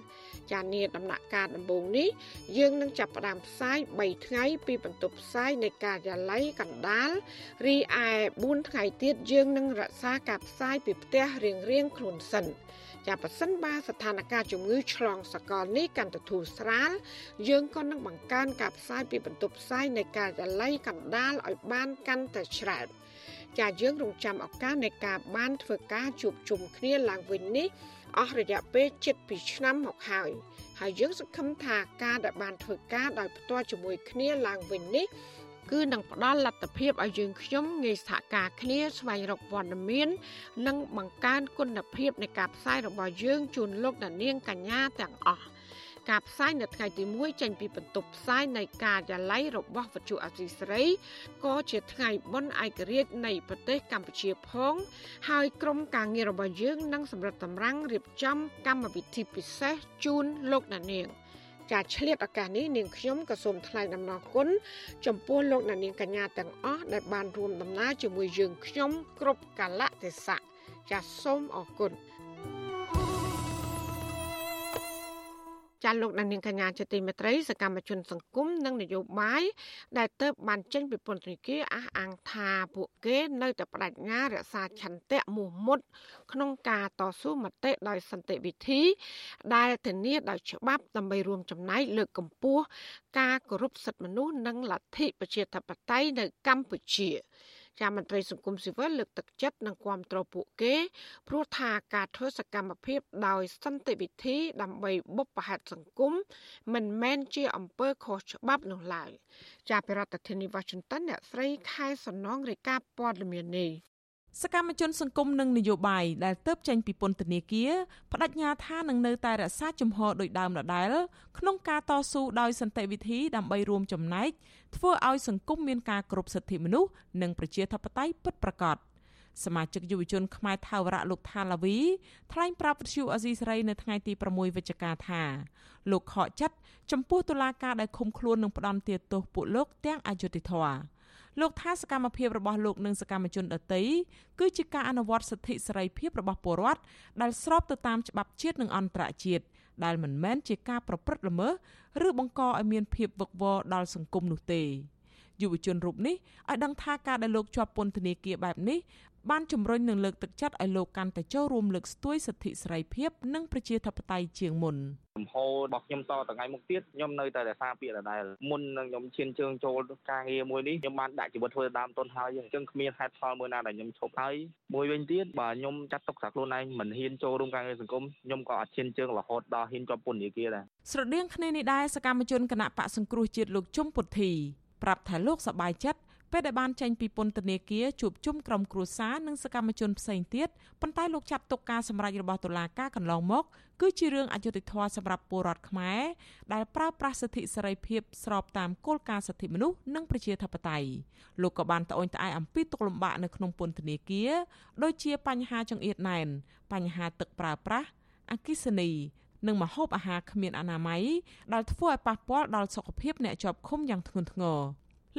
ចានាដំណាក់កាលដំបូងនេះយើងនឹងចាប់ផ្ដើមផ្សាយ3ថ្ងៃពីបន្ទប់ផ្សាយនៃការិយាល័យកណ្ដាលរីឯ4ថ្ងៃទៀតយើងនឹងរក្សាការផ្សាយពីផ្ទះរៀងៗខ្លួនសិន ចាប៉ះសិនបាស្ថានភាពជំងឺឆ្លងសកលនេះកាន់តែធូរស្រាលយើងក៏នឹងបង្កើនការផ្សាយពីបន្ទប់ផ្សាយនៃការិយាល័យកណ្ដាលឲ្យបានកាន់តែច្រើន។ចាយើងរងចាំឱកាសនៃការបានធ្វើការជួបជុំគ្នាឡើងវិញនេះអស់រយៈពេល7ឆ្នាំមកហើយហើយយើងសង្ឃឹមថាការដែលបានធ្វើការដោយផ្ទាល់ជាមួយគ្នាឡើងវិញនេះ គឺនឹងផ្ដល់លទ្ធភាពឲ្យយើងខ្ញុំងាយសហការគ្នាស្វែងរកព័ត៌មាន និងបង្កើនគុណភាពនៃការផ្សាយរបស់យើងជូនលោកអ្នកនាងកញ្ញាទាំងអស់ការផ្សាយនៅថ្ងៃទី1ចេញពីបន្ទប់ផ្សាយនៃការិយាល័យរបស់វិទ្យុអសីស្រីក៏ជាថ្ងៃបុណ្យឯករាជ្យនៃប្រទេសកម្ពុជាផង ហើយក្រុមការងាររបស់យើងនឹងសម្រិតតម្រាំងរៀបចំកម្មវិធីពិសេសជូនលោកអ្នកនាង ចាឆ្លៀតឱកាសនេះនាងខ្ញុំក៏សូមថ្លែងអំណរគុណចំពោះលោកអ្នកនាងកញ្ញាទាំងអស់ដែលបានរួមដំណើរជាមួយយើងខ្ញុំគ្រប់កាលៈទេសៈចាសូមអរគុណ ចាលោកនាងកញ្ញាជាទីមេត្រីសកម្មជនសង្គមនិងនយោបាយដែលទៅបានចេញពីពន្ធនាគារអះអាងថាពួកគេនៅតែបដិញ្ញារក្សាឆន្ទៈមោះមុតក្នុងការតស៊ូមតិដោយសន្តិវិធី ដែលធានាដោយច្បាប់ដើម្បីរួមចំណែកលើកកម្ពស់ការគោរពសិទ្ធិមនុស្សនិងលទ្ធិប្រជាធិបតេយ្យនៅកម្ពុជា។ ចាមន្ត្រីសង្គមស៊ីវិលលើកទឹកចិត្តនិងគាំទ្រពួកគេព្រោះថាការធ្វើសកម្មភាពដោយសន្តិវិធីដើម្បីបុព្វហេតុសង្គមមិនមែនជាអំពើខុសច្បាប់នោះឡើយចាពីរដ្ឋធានី Washington អ្នកស្រីខែសំណងរាយការណ៍ព័ត៌មាននេះ សកម្មជនសង្គមនិងនយោបាយដែលទៅចេញពីពន្ធនាគារបដិញ្ញាថានឹងនៅតែរក្សាជំហរដោយដើមដដែលក្នុងការតស៊ូដោយសន្តិវិធីដើម្បីរួមចំណែកធ្វើឲ្យសង្គមមានការគោរពសិទ្ធិមនុស្សនិងប្រជាធិបតេយ្យពិតប្រាកដសមាជិកយុវជនខ្មែរថាវរៈលោកថាឡាវីថ្លែងប្រាប់វិទ្យុអាស៊ីសេរីនៅថ្ងៃទី6វិច្ឆិកាថាលោកខកចិត្តចំពោះតុលាការដែលឃុំខ្លួននិងផ្ដន្ទាទោសពួកលោកទាំងអយុត្តិធម៌ លោកថាសកម្មភាពរបស់លោកនិងសកម្មជនដទៃគឺជាការអនុវត្តសិទ្ធិសេរីភាពរបស់ពលរដ្ឋដែលស្របទៅតាមច្បាប់ជាតិនិងអន្តរជាតិដែលមិនមែនជាការប្រព្រឹត្តល្មើសឬបង្កឲ្យមានភាពវឹកវរដល់សង្គមនោះទេ យុវជនរូបនេះឲ្យដឹងថាការដែលលោកជាប់ពន្ធនាគារបែបនេះបានជំរុញនិងលើកទឹកចិត្តឲ្យលោកកាន់តែចូលរួមលើកស្ទួយសិទ្ធិសេរីភាពនិងប្រជាធិបតេយ្យជាងមុនចំហរបស់ខ្ញុំតថ្ងៃមុខទៀតខ្ញុំនៅតែរក្សាពាក្យដដែលមុននឹងខ្ញុំឈានជើងចូលការងារមួយនេះខ្ញុំបានដាក់ជីវិតធ្វើដើមទុនហើយអញ្ចឹងគ្មានហេតុផលមួយណាដែលខ្ញុំឈប់ហើយមួយវិញទៀតបើខ្ញុំចាត់ទុកថាខ្លួនឯងមិនហ៊ានចូលរួមការងារសង្គមខ្ញុំក៏អត់ឈានជើងរហូតដល់ហ៊ានជាប់ពន្ធនាគារដែរស្រដៀងគ្នានេះដែរសកម្មជនគណៈបកសង្គ្រោះជាតិលោកជុំពុទ្ធី ប្រាប់ថាលោកសប្បាយចិត្តពេលដែលបានចេញពីពន្ធនាគារជួបជុំក្រុមគ្រួសារនិងសកម្មជនផ្សេងទៀតប៉ុន្តែលោកចាត់ទុកការសម្រេចរបស់តុលាការកន្លងមក គឺជារឿងអយុត្តិធម៌សម្រាប់ពលរដ្ឋខ្មែរដែលប្រើប្រាស់សិទ្ធិសេរីភាពស្របតាមគោលការណ៍សិទ្ធិមនុស្សនិងប្រជាធិបតេយ្យលោកក៏បានត្អូញត្អែអំពីទុកលំបាកនៅក្នុងពន្ធនាគារដូចជាបញ្ហាចង្អៀតណែនបញ្ហាទឹកប្រើប្រាស់អគិសនី និងម្ហូបអាហារគ្មានអនាម័យដែលធ្វើឲ្យប៉ះពាល់ដល់សុខភាពអ្នកជាប់ឃុំយ៉ាងធ្ងន់ធ្ងរ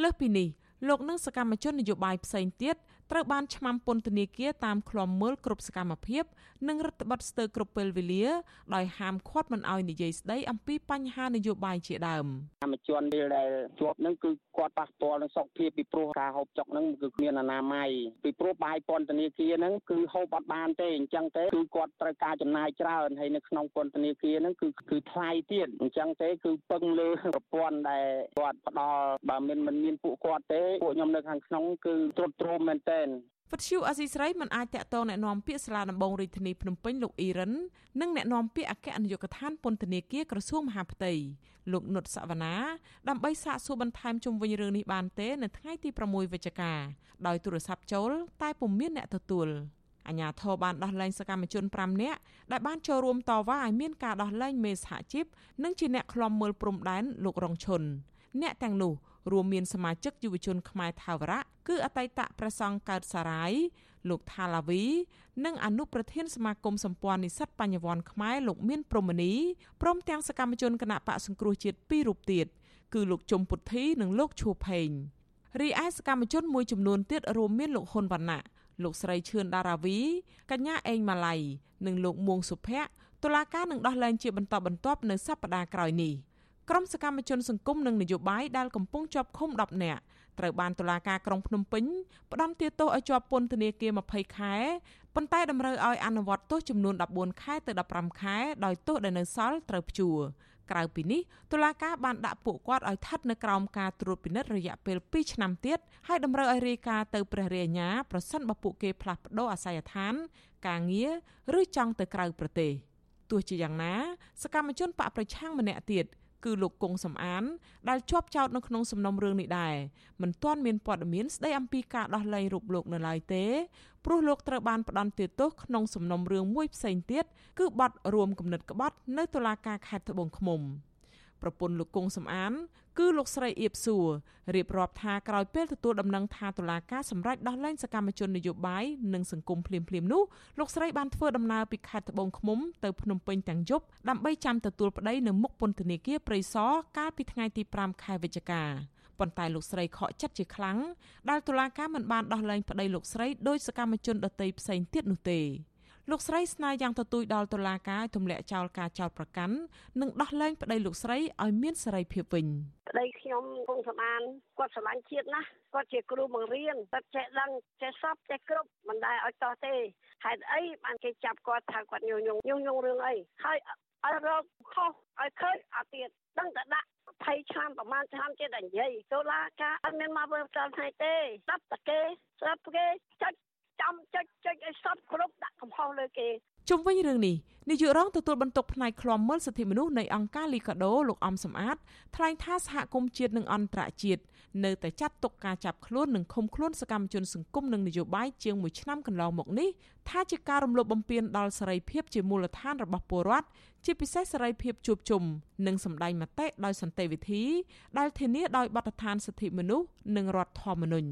លើសពីនេះលោកនិងសកម្មជននយោបាយផ្សេងទៀត ត្រូវបានឆ្មាំពន្ធនាគារតាមឃ្លាំមើលគ្រប់សកម្មភាព និងរដ្ឋបတ်ស្ទើរគ្រប់ពេលវេលា ដោយហាមឃាត់មិនឲ្យនិយាយស្ដីអំពីបញ្ហានយោបាយជាដើមកម្មជនដែលជាប់នឹងគឺគាត់ប៉ះពាល់នឹងសុខភាពពីព្រោះការហូបចុកនឹងគឺគ្មានអនាម័យពីព្រោះបាយពន្ធនាគារនឹងគឺហូបអត់បានទេអញ្ចឹងទេគឺគាត់ត្រូវការចំណាយច្រើនហើយនៅក្នុងពន្ធនាគារនឹងគឺគឺថ្លៃទៀតអញ្ចឹងទេគឺពឹងលើប្រព័ន្ធដែលគាត់ផ្ដល់បើមិនមិនមានពួកគាត់ទេពួកខ្ញុំនៅខាងក្នុងគឺទ្រុឌទ្រោមមែនទែនវិទ្យុអស៊ីស្រីមិនអាចតាក់ទងแนะនាំពាក្យសាលាដំបងរាជធានីភ្នំពេញលោកអ៊ីរ៉ាននិងแนะនាំពាក្យអគ្គនាយកដ្ឋានពន្ធនាគារក្រសួងមហាផ្ទៃលោកនុតសវណ្ណាដើម្បីសាកសួរបន្ថែមជុំវិញរឿងនេះបានទេនៅថ្ងៃទី6វិច្ឆិកាដោយទូរស័ព្ទចូល តែពុំមានអ្នកទទួលអាញាធរបានដោះលែងសកម្មជន5នាក់ដែលបានចូលរួមតវ៉ាឲ្យមានការដោះលែងមេសហជីពនិងជាអ្នកខ្លំមើលព្រំដែនលោករងឈុន អ្នកទាំងនោះរួមមានសមាជិកយុវជនខ្មែរថាវរៈគឺអតីតព្រះសង្ឃកើតសារាយលោកថាឡាវី និងអនុប្រធានសមាគមសម្ព័ន្ធនិស្សិតបញ្ញវន្តខ្មែរលោកមានព្រមនីព្រមទាំងសកម្មជនគណៈបកសង្គ្រោះជាតិពីររូបទៀតគឺលោកជុំពុទ្ធីនិងលោកឈូផេងរីឯសកម្មជនមួយចំនួនទៀតរួមមានលោកហ៊ុនវណ្ណៈលោកស្រីឈឿនដារាវីកញ្ញាអេងម៉ាឡៃនិងលោកមួងសុភ័ក្រតុលាការនឹងដោះលែងជាបន្តបន្ទាប់នៅសប្តាហ៍ក្រោយនេះ។ ក្រុមសកម្មជនសង្គមនិងនយោបាយដែលកំពុងជាប់ឃុំ10នាក់ត្រូវបានតុលាការក្រុងភ្នំពេញផ្តន្ទាទោសឲ្យជាប់ពន្ធនាគារ20ខែប៉ុន្តែតម្រូវឲ្យអនុវត្តទោសចំនួន14ខែទៅ15ខែដោយទោសដែលនៅសល់ត្រូវព្យួរក្រៅពីនេះតុលាការបានដាក់ពួកគាត់ឲ្យស្ថិតនៅក្រោមការត្រួតពិនិត្យរយៈពេល2ឆ្នាំទៀតហើយតម្រូវឲ្យរាយការណ៍ទៅព្រះរាជអាជ្ញាប្រសិនបើពួកគេផ្លាស់ប្តូរអាសយដ្ឋាន ការងារឬចង់ទៅក្រៅប្រទេសទោះជាយ៉ាងណាសកម្មជនបកប្រឆាំងម្នាក់ទៀត គឺលោកគង់សំអាន ដែលជាប់ចោតនៅក្នុងសំណុំរឿងនេះដែរមិនទាន់មានព័ត៌មានស្ដីអំពីការដោះលែងរូបលោកនៅឡើយទេព្រោះលោកត្រូវបានផ្ដន្ទាទោសក្នុងសំណុំរឿងមួយផ្សេងទៀតគឺបទរួមគំនិតក្បត់នៅតុលាការខេត្តត្បូងឃ្មុំប្រពន្ធលោកគង់សំអាន គឺលោកស្រីអៀបសួររៀបរាប់ថាក្រោយពេលទទួលដំណឹងថាតុលាការសម្រេចដោះលែងសកម្មជននយោបាយនិងសង្គមភ្លាមៗនោះលោកស្រីបានធ្វើដំណើរពីខេត្តត្បូងឃ្មុំទៅភ្នំពេញទាំងយប់ដើម្បីចាំទទួលប្តីនៅមុខពន្ធនាគារព្រៃសរកាលពីថ្ងៃទី5ខែវិច្ឆិកាប៉ុន្តែលោកស្រីខកចិត្តជាខ្លាំងដែលតុលាការមិនបានដោះលែងប្តីលោកស្រីដោយសកម្មជនដទៃផ្សេងទៀតនោះទេ លោកស្រីស្នើយ៉ាងទទូចដល់តុលាការទម្លាក់ចោលការចោទប្រកាន់និងដោះលែងប្តីលោកស្រីឲ្យមានសេរីភាពវិញប្តីខ្ញុំគង់សម្បានគាត់ស្រឡាញ់ជាតិណាស់គាត់ជាគ្រូបង្រៀនគាត់ចេះដឹងចេះសពចេះគ្រប់មិនដែលឲ្យតោះទេហេតុអីបានគេចាប់គាត់ថាគាត់ញុយញងញុយញងរឿងអីហើយឲ្យរកខុសឲ្យឃើញអាទៀតដឹងតែដាក់20ឆ្នាំប្រហែលឆ្នាំទៀតតែនិយាយតុលាការអត់មានមកធ្វើផ្ទាល់ថ្ងៃទេស្ដាប់តែគេស្ដាប់គេចុច ចាំចុចចុចឲ្យសពគ្រប់ដាក់កំហុសលើគេជុំវិញរឿងនេះនាយករងទទួលបន្ទុកផ្នែកឃ្លាំមើលសិទ្ធិមនុស្សនៃអង្គការលីកាដូលោកអំសំអាតថ្លែងថាសហគមន៍ជាតិនិងអន្តរជាតិនៅតែចាត់ទុកការចាប់ខ្លួននិងឃុំខ្លួនសកម្មជនសង្គមនិងនយោបាយជាង1ឆ្នាំកន្លងមកនេះថាជាការរំលោភបំពានដល់សេរីភាពជាមូលដ្ឋានរបស់ពលរដ្ឋជាពិសេសសេរីភាពជួបជុំនិងសម្ដែងមតិដោយសន្តិវិធីដែលធានាដោយបទដ្ឋានសិទ្ធិមនុស្សនិងរដ្ឋធម្មនុញ្ញ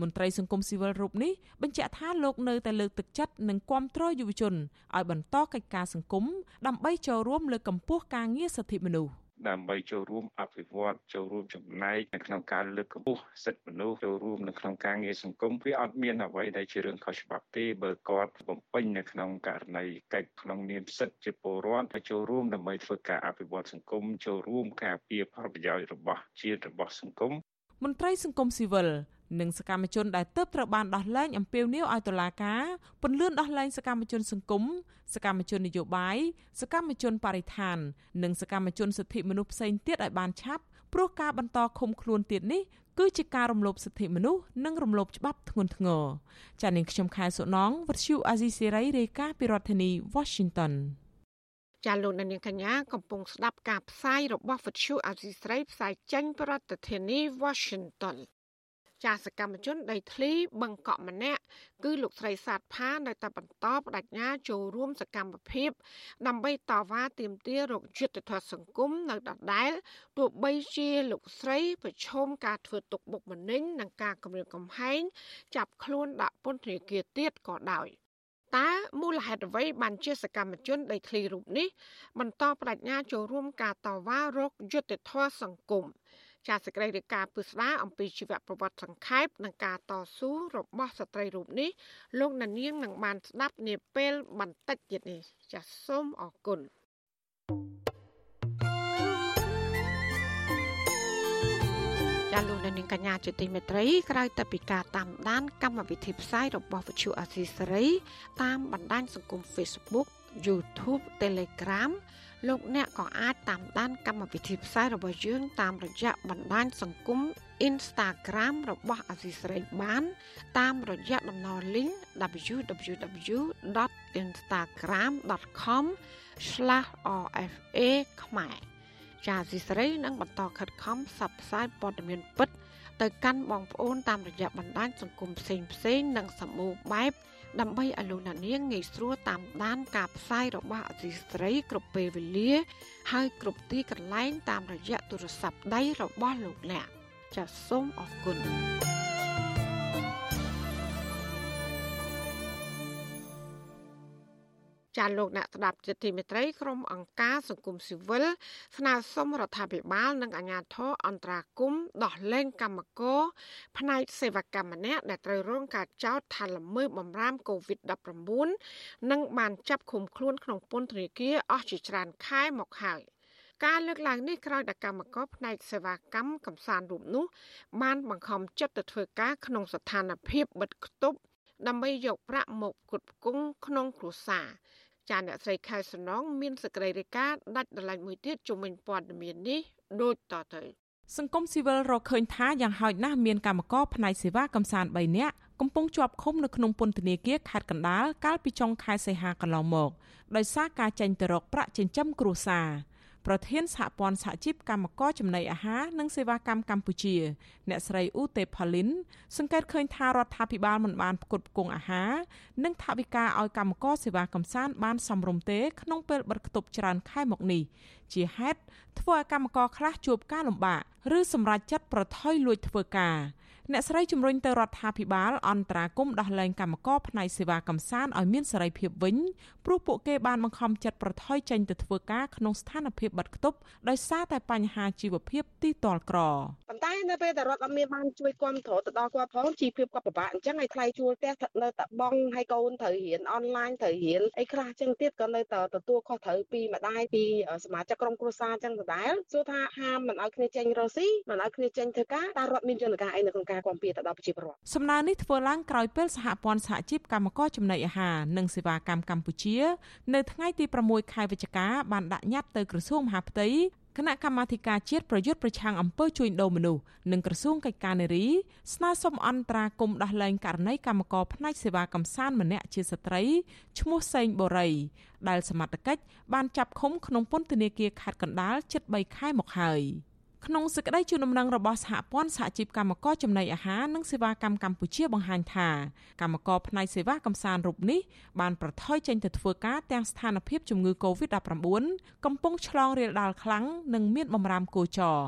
មន្ត្រីសង្គមស៊ីវិលរូបនេះបញ្ជាក់ថាលោកនៅតែលើកទឹកចិត្តនិងគាំទ្រយុវជនឲ្យបន្តកិច្ចការសង្គមដើម្បីចូលរួមលើកកម្ពស់ការងារសិទ្ធិមនុស្សដើម្បីចូលរួមអភិវឌ្ឍចូលរួមចំណែកនៅក្នុងការលើកកម្ពស់សិទ្ធិមនុស្សចូលរួមនៅក្នុងការងារសង្គមវាអត់មានអ្វីដែលជារឿងខុសច្បាប់ទេបើគាត់បំពេញនៅក្នុងករណីកិច្ចក្នុងនាមសិទ្ធិជាពលរដ្ឋហើយចូលរួមដើម្បីធ្វើការអភិវឌ្ឍសង្គមចូលរួមការពារផលប្រយោជន៍របស់ជាតិរបស់សង្គមមន្ត្រីសង្គមស៊ីវិល និងសកម្មជនដែលទើបត្រូវបានដោះលែងអំពាវនាវឲ្យតុលាការពន្លឿនដោះលែងសកម្មជនសង្គមសកម្មជននយោបាយសកម្មជនបរិស្ថាន និងសកម្មជនសិទ្ធិមនុស្សផ្សេងទៀតឲ្យបានឆាប់ព្រោះការបន្តឃុំខ្លួនទៀតនេះគឺជាការរំលោភសិទ្ធិមនុស្សនិងរំលោភច្បាប់ធ្ងន់ធ្ងរចា៎នាងខ្ញុំខែសុណងវັດឈូអាស៊ីសេរីរាយការណ៍ពីរដ្ឋធានី Washington ចាលោកនាងកញ្ញាកំពុងស្ដាប់ការផ្សាយរបស់វិទ្យុអាស៊ីស្រីផ្សាយចេញពីរដ្ឋធានី Washington ចាសកម្មជនដីធ្លីបឹងកក់ម្នាក់គឺលោកស្រីសាទផានៅតែបន្តបដិញ្ញាចូលរួមសកម្មភាព ដើម្បីតវ៉ាទាមទាររកយុត្តិធម៌សង្គមនៅដដែលទោះបីជាលោកស្រីប្រឈមការធ្វើទុកបុកម្នេញនិងការគំរាមកំហែងចាប់ខ្លួនដាក់ពន្ធនាគារទៀតក៏ដោយតើមូលហេតុអ្វីបានជាសកម្មជនដីធ្លីរូបនេះបន្តបដិញ្ញាចូលរួមការតវ៉ារកយុត្តិធម៌សង្គម ចាសសេចក្តីរាយការណ៍ពិស្ដារអំពីជីវប្រវត្តិសង្ខេបនិងការតស៊ូរបស់ស្ត្រីរូបនេះលោកណានៀងនឹងបានស្ដាប់នាពេលបន្តិចទៀតនេះចាសសូមអរគុណចាលោកនាងកញ្ញាជាទីមេត្រីក្រៅតែពីការតាមដាន កម្មវិធីផ្សាយរបស់វិទ្យុអាស៊ីសេរីតាមបណ្ដាញសង្គម Facebook YouTube Telegram លោកអ្នកក៏អាចតាមដានកម្មវិធីផ្សាយរបស់យើងតាមរយៈបណ្ដាញសង្គម Instagram របស់អាស៊ីសេរីបាន តាមរយៈតំណ link www.instagram.com/rfa ខ្មែរចាអាស៊ីសេរីនឹងបន្តខិតខំផ្សព្វផ្សាយព័ត៌មានពិត ទៅកាន់បងប្អូនតាមរយៈបណ្ដាញសង្គមផ្សេងផ្សេងនិងសម្បូរបែប ដើម្បីឲ្យលោកអ្នកនាងងាយស្រួលតាមដានការផ្សាយរបស់អសីស្រីគ្រប់ពេលវេលា ហើយគ្រប់ទីកន្លែងតាមរយៈទូរស័ព្ទដៃរបស់លោកអ្នកចាសសូមអរគុណ ចាលោកអ្នកស្ដាប់ជាទីមេត្រីក្រុមអង្គការសង្គមស៊ីវិលស្នើសុំរដ្ឋាភិបាល និងអាជ្ញាធរអន្តរាគមន៍ដោះលែងកម្មករផ្នែកសេវាកម្មម្នាក់ដែលត្រូវរងការចោទថាល្មើសបំរាម COVID-19 និងបានចាប់ឃុំខ្លួនក្នុងពន្ធនាគារអស់ជាច្រើនខែមកហើយការលើកឡើងនេះក្រោយដែលកម្មករផ្នែកសេវាកម្មកំសាន្តរូបនោះ បានបង្ខំចិត្តទៅធ្វើការក្នុងស្ថានភាពបិទគប់ដើម្បីយកប្រាក់មកផ្គត់ផ្គង់ក្នុងគ្រួសារ ចាអ្នកស្រីខែសំណងមានសេចក្តីរាយការណ៍ដាច់ដライមួយទៀតជំវិញព័ត៌មាននេះដូចតទៅសង្គមស៊ីវិលរកឃើញថាយ៉ាងហោចណាស់មានកម្មករផ្នែកសេវាកំសាន្ត3នាក់កំពុងជាប់ឃុំនៅក្នុងពន្ធនាគារខេត្តកណ្ដាលកាលពីចុងខែសីហាកន្លងមកដោយសារការចេញទៅរកប្រាក់ចិញ្ចឹមគ្រួសារ ប្រធានសហព័ន្ធសហជីពកម្មករចំណីអាហារនិងសេវាកម្មកម្ពុជា អ្នកស្រីអ៊ូតេផាលីនសង្កេតឃើញថារដ្ឋាភិបាលមិនបានផ្គត់ផ្គង់អាហារនិងថវិកាឲ្យកម្មករសេវាកំសាន្តបានសមរម្យទេក្នុងពេលបិទគប់ច្រើនខែមកនេះជាហេតុធ្វើឲ្យកម្មករខ្លះជួបការលំបាកឬសម្រេចចិត្តប្រថុយលួចធ្វើការ អ្នកស្រីជំរុញទៅរដ្ឋាភិបាលអន្តរាគមដោះលែងកម្មករផ្នែកសេវាកំសាន្តឲ្យមានសេរីភាពវិញព្រោះពួកគេបានបង្ខំចិត្តប្រថុយចេញទៅធ្វើការក្នុងស្ថានភាពបាត់ខ្ទប់ដោយសារតែបញ្ហាជីវភាពទីទាល់ក្រប៉ុន្តែនៅពេលដែលរដ្ឋអត់មានបានជួយគ្រប់គ្រងទៅដល់គាត់ផងជីវភាពគាត់ពិបាកអញ្ចឹងឲ្យថ្លៃជួលផ្ទះនៅតែបងឲ្យកូនត្រូវរៀនអនឡាញត្រូវរៀនអីខ្លះអញ្ចឹងទៀតក៏នៅតែទទួលខុសត្រូវពីម្ដាយពីសមាជិកក្រុមគ្រួសារអញ្ចឹងដដែលសួរថាហាមមិនឲ្យគ្នាចេញរស់ស៊ីមិនឲ្យគ្នាចេញធ្វើការតើរដ្ឋមានយន្តការអីនៅក្នុងការគាំពៀទៅដល់ប្រជាពលរដ្ឋសំណើនេះធ្វើឡើងក្រោយពេលសហព័ន្ធសហជីពកម្មករចំណីអាហារនិងសេវាកម្មកម្ពុជា នៅថ្ងៃទី6ខែវិច្ឆិកាបានដាក់ញត្តិទៅក្រសួងមហាផ្ទៃគណៈកម្មាធិការជាតិប្រយុទ្ធប្រឆាំងអំពើជួញដូរមនុស្សនិងក្រសួងកិច្ចការនារីស្នើសុំអន្តរាគមន៍ដោះលែងករណីកម្មករផ្នែកសេវាកំសាន្តម្នាក់ជាស្ត្រីឈ្មោះសេងបូរី ដែលសមត្ថកិច្ចបានចាប់ឃុំក្នុងពន្ធនាគារខេត្តកណ្ដាលជិត3ខែមកហើយ។ ក្នុងសេចក្តីជូនដំណឹងរបស់សហព័ន្ធសហជីពកម្មករចំណីអាហារនិងសេវាកម្មកម្ពុជាបង្ហាញថាកម្មករផ្នែកសេវាកំសាន្តរូបនេះបានប្រថុយចេញទៅធ្វើការទាំងស្ថានភាពជំងឺ Covid-19 កំពុងឆ្លងរាលដាលខ្លាំងនិងមានបំរាមគោចរ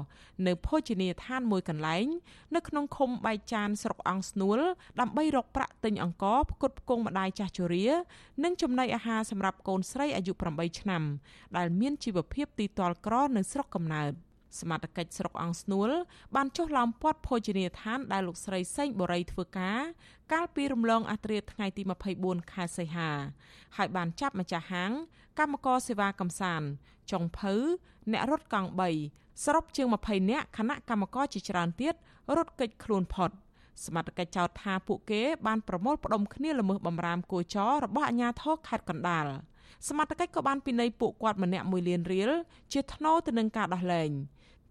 នៅភោជនីយដ្ឋានមួយកន្លែង នៅក្នុងឃុំបែកចានស្រុកអង្គស្នួលដើម្បីរកប្រាក់ទិញអង្ករផ្គត់ផ្គង់ម្ដាយចាស់ជរា និងចំណីអាហារសម្រាប់កូនស្រីអាយុ8ឆ្នាំដែលមានជីវភាពទីទាល់ក្រនៅស្រុកកំណើត សមត្ថកិច្ចស្រុកអង្គស្នួលបានចុះឡោមព័ទ្ធភោជនីយដ្ឋានដែលលោកស្រីសេងបូរីធ្វើការកាលពីរំលងអត្រាថ្ងៃទី24ខែសីហាហើយបានចាប់ម្ចាស់ហាងកម្មករសេវាកំសាន្តចុងភៅអ្នករត់កង់3សរុបជាង20នាក់គណៈកម្មករជាច្រើនទៀតរត់គេចខ្លួនផុតសមត្ថកិច្ចចោទថាពួកគេបានប្រមូលផ្ដុំគ្នាល្មើសបំរាមគួរចររបស់អាជ្ញាធរខេត្តកណ្ដាលសមត្ថកិច្ចក៏បានពិន័យពួកគាត់ម្នាក់1លានរៀលជាថ្នូរទៅនឹងការដោះលែង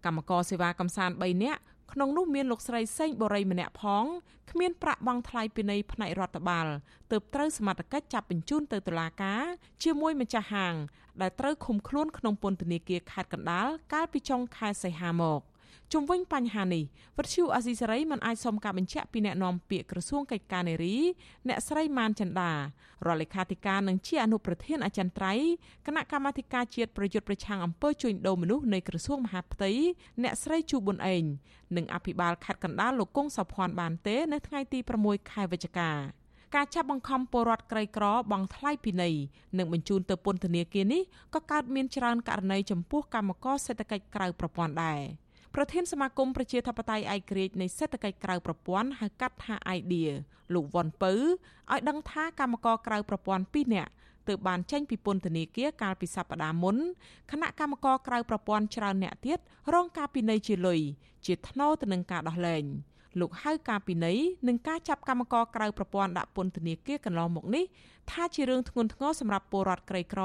កម្មករសេវាកំសាន្ត3នាក់ក្នុងនោះមានលោកស្រីសេងបូរីម្នាក់ផងគ្មានប្រាក់បង់ថ្លៃពិន័យផ្នែករដ្ឋបាលទើបត្រូវសមត្ថកិច្ចចាប់បញ្ជូនទៅតុលាការជាមួយម្ចាស់ហាង ដែលត្រូវឃុំខ្លួនក្នុងពន្ធនាគារខេត្តកណ្ដាលកាលពីចុងខែសីហាមក។ ជុំវិញបញ្ហានេះវិទ្យុអាស៊ីសេរីមិនអាចសុំការបញ្ជាក់ពីអ្នកនាំពាក្យក្រសួងកិច្ចការនារីអ្នកស្រីម៉ានចន្ទារដ្ឋលេខាធិការនិងជាអនុប្រធានអចិន្ត្រៃយ៍គណៈកម្មាធិការជាតិប្រយុទ្ធប្រឆាំងអំពើជួញដូរមនុស្សនៃក្រសួងមហាផ្ទៃអ្នកស្រីជូប៊ុនអេងនិងអភិបាលខេត្តកណ្ដាលលោកគង់សុភ័ណ្ឌបានទេនៅថ្ងៃទី6ខែវិច្ឆិកាការចាប់បង្ខំពលរដ្ឋក្រីក្របង់ថ្លៃពិន័យនិងបញ្ជូនទៅពន្ធនាគារនេះក៏កើតមានច្រើនករណីចំពោះកម្មករសេដ្ឋកិច្ចក្រៅប្រព័ន្ធដែរ ប្រធានសមាគមប្រជាធិបតេយ្យឯករាជ្យនៃសេដ្ឋកិច្ចក្រៅប្រព័ន្ធហៅកាត់ថា IDEA លោកវ៉ាន់ពៅឲ្យដឹងថាកម្មករក្រៅប្រព័ន្ធ2នាក់ទើបបានចេញពីពន្ធនាគារកាលពីសប្តាហ៍មុនគណៈកម្មការក្រៅប្រព័ន្ធច្រើនអ្នកទៀតរងការពិន័យជាលុយជាថ្នូរទៅនឹងការដោះលែង លោកហៅការពិន័យនិងការចាប់កម្មករក្រៅប្រព័ន្ធដាក់ពន្ធនាគារកន្លងមកនេះថាជារឿងធ្ងន់ធ្ងរសម្រាប់ពលរដ្ឋក្រីក្រ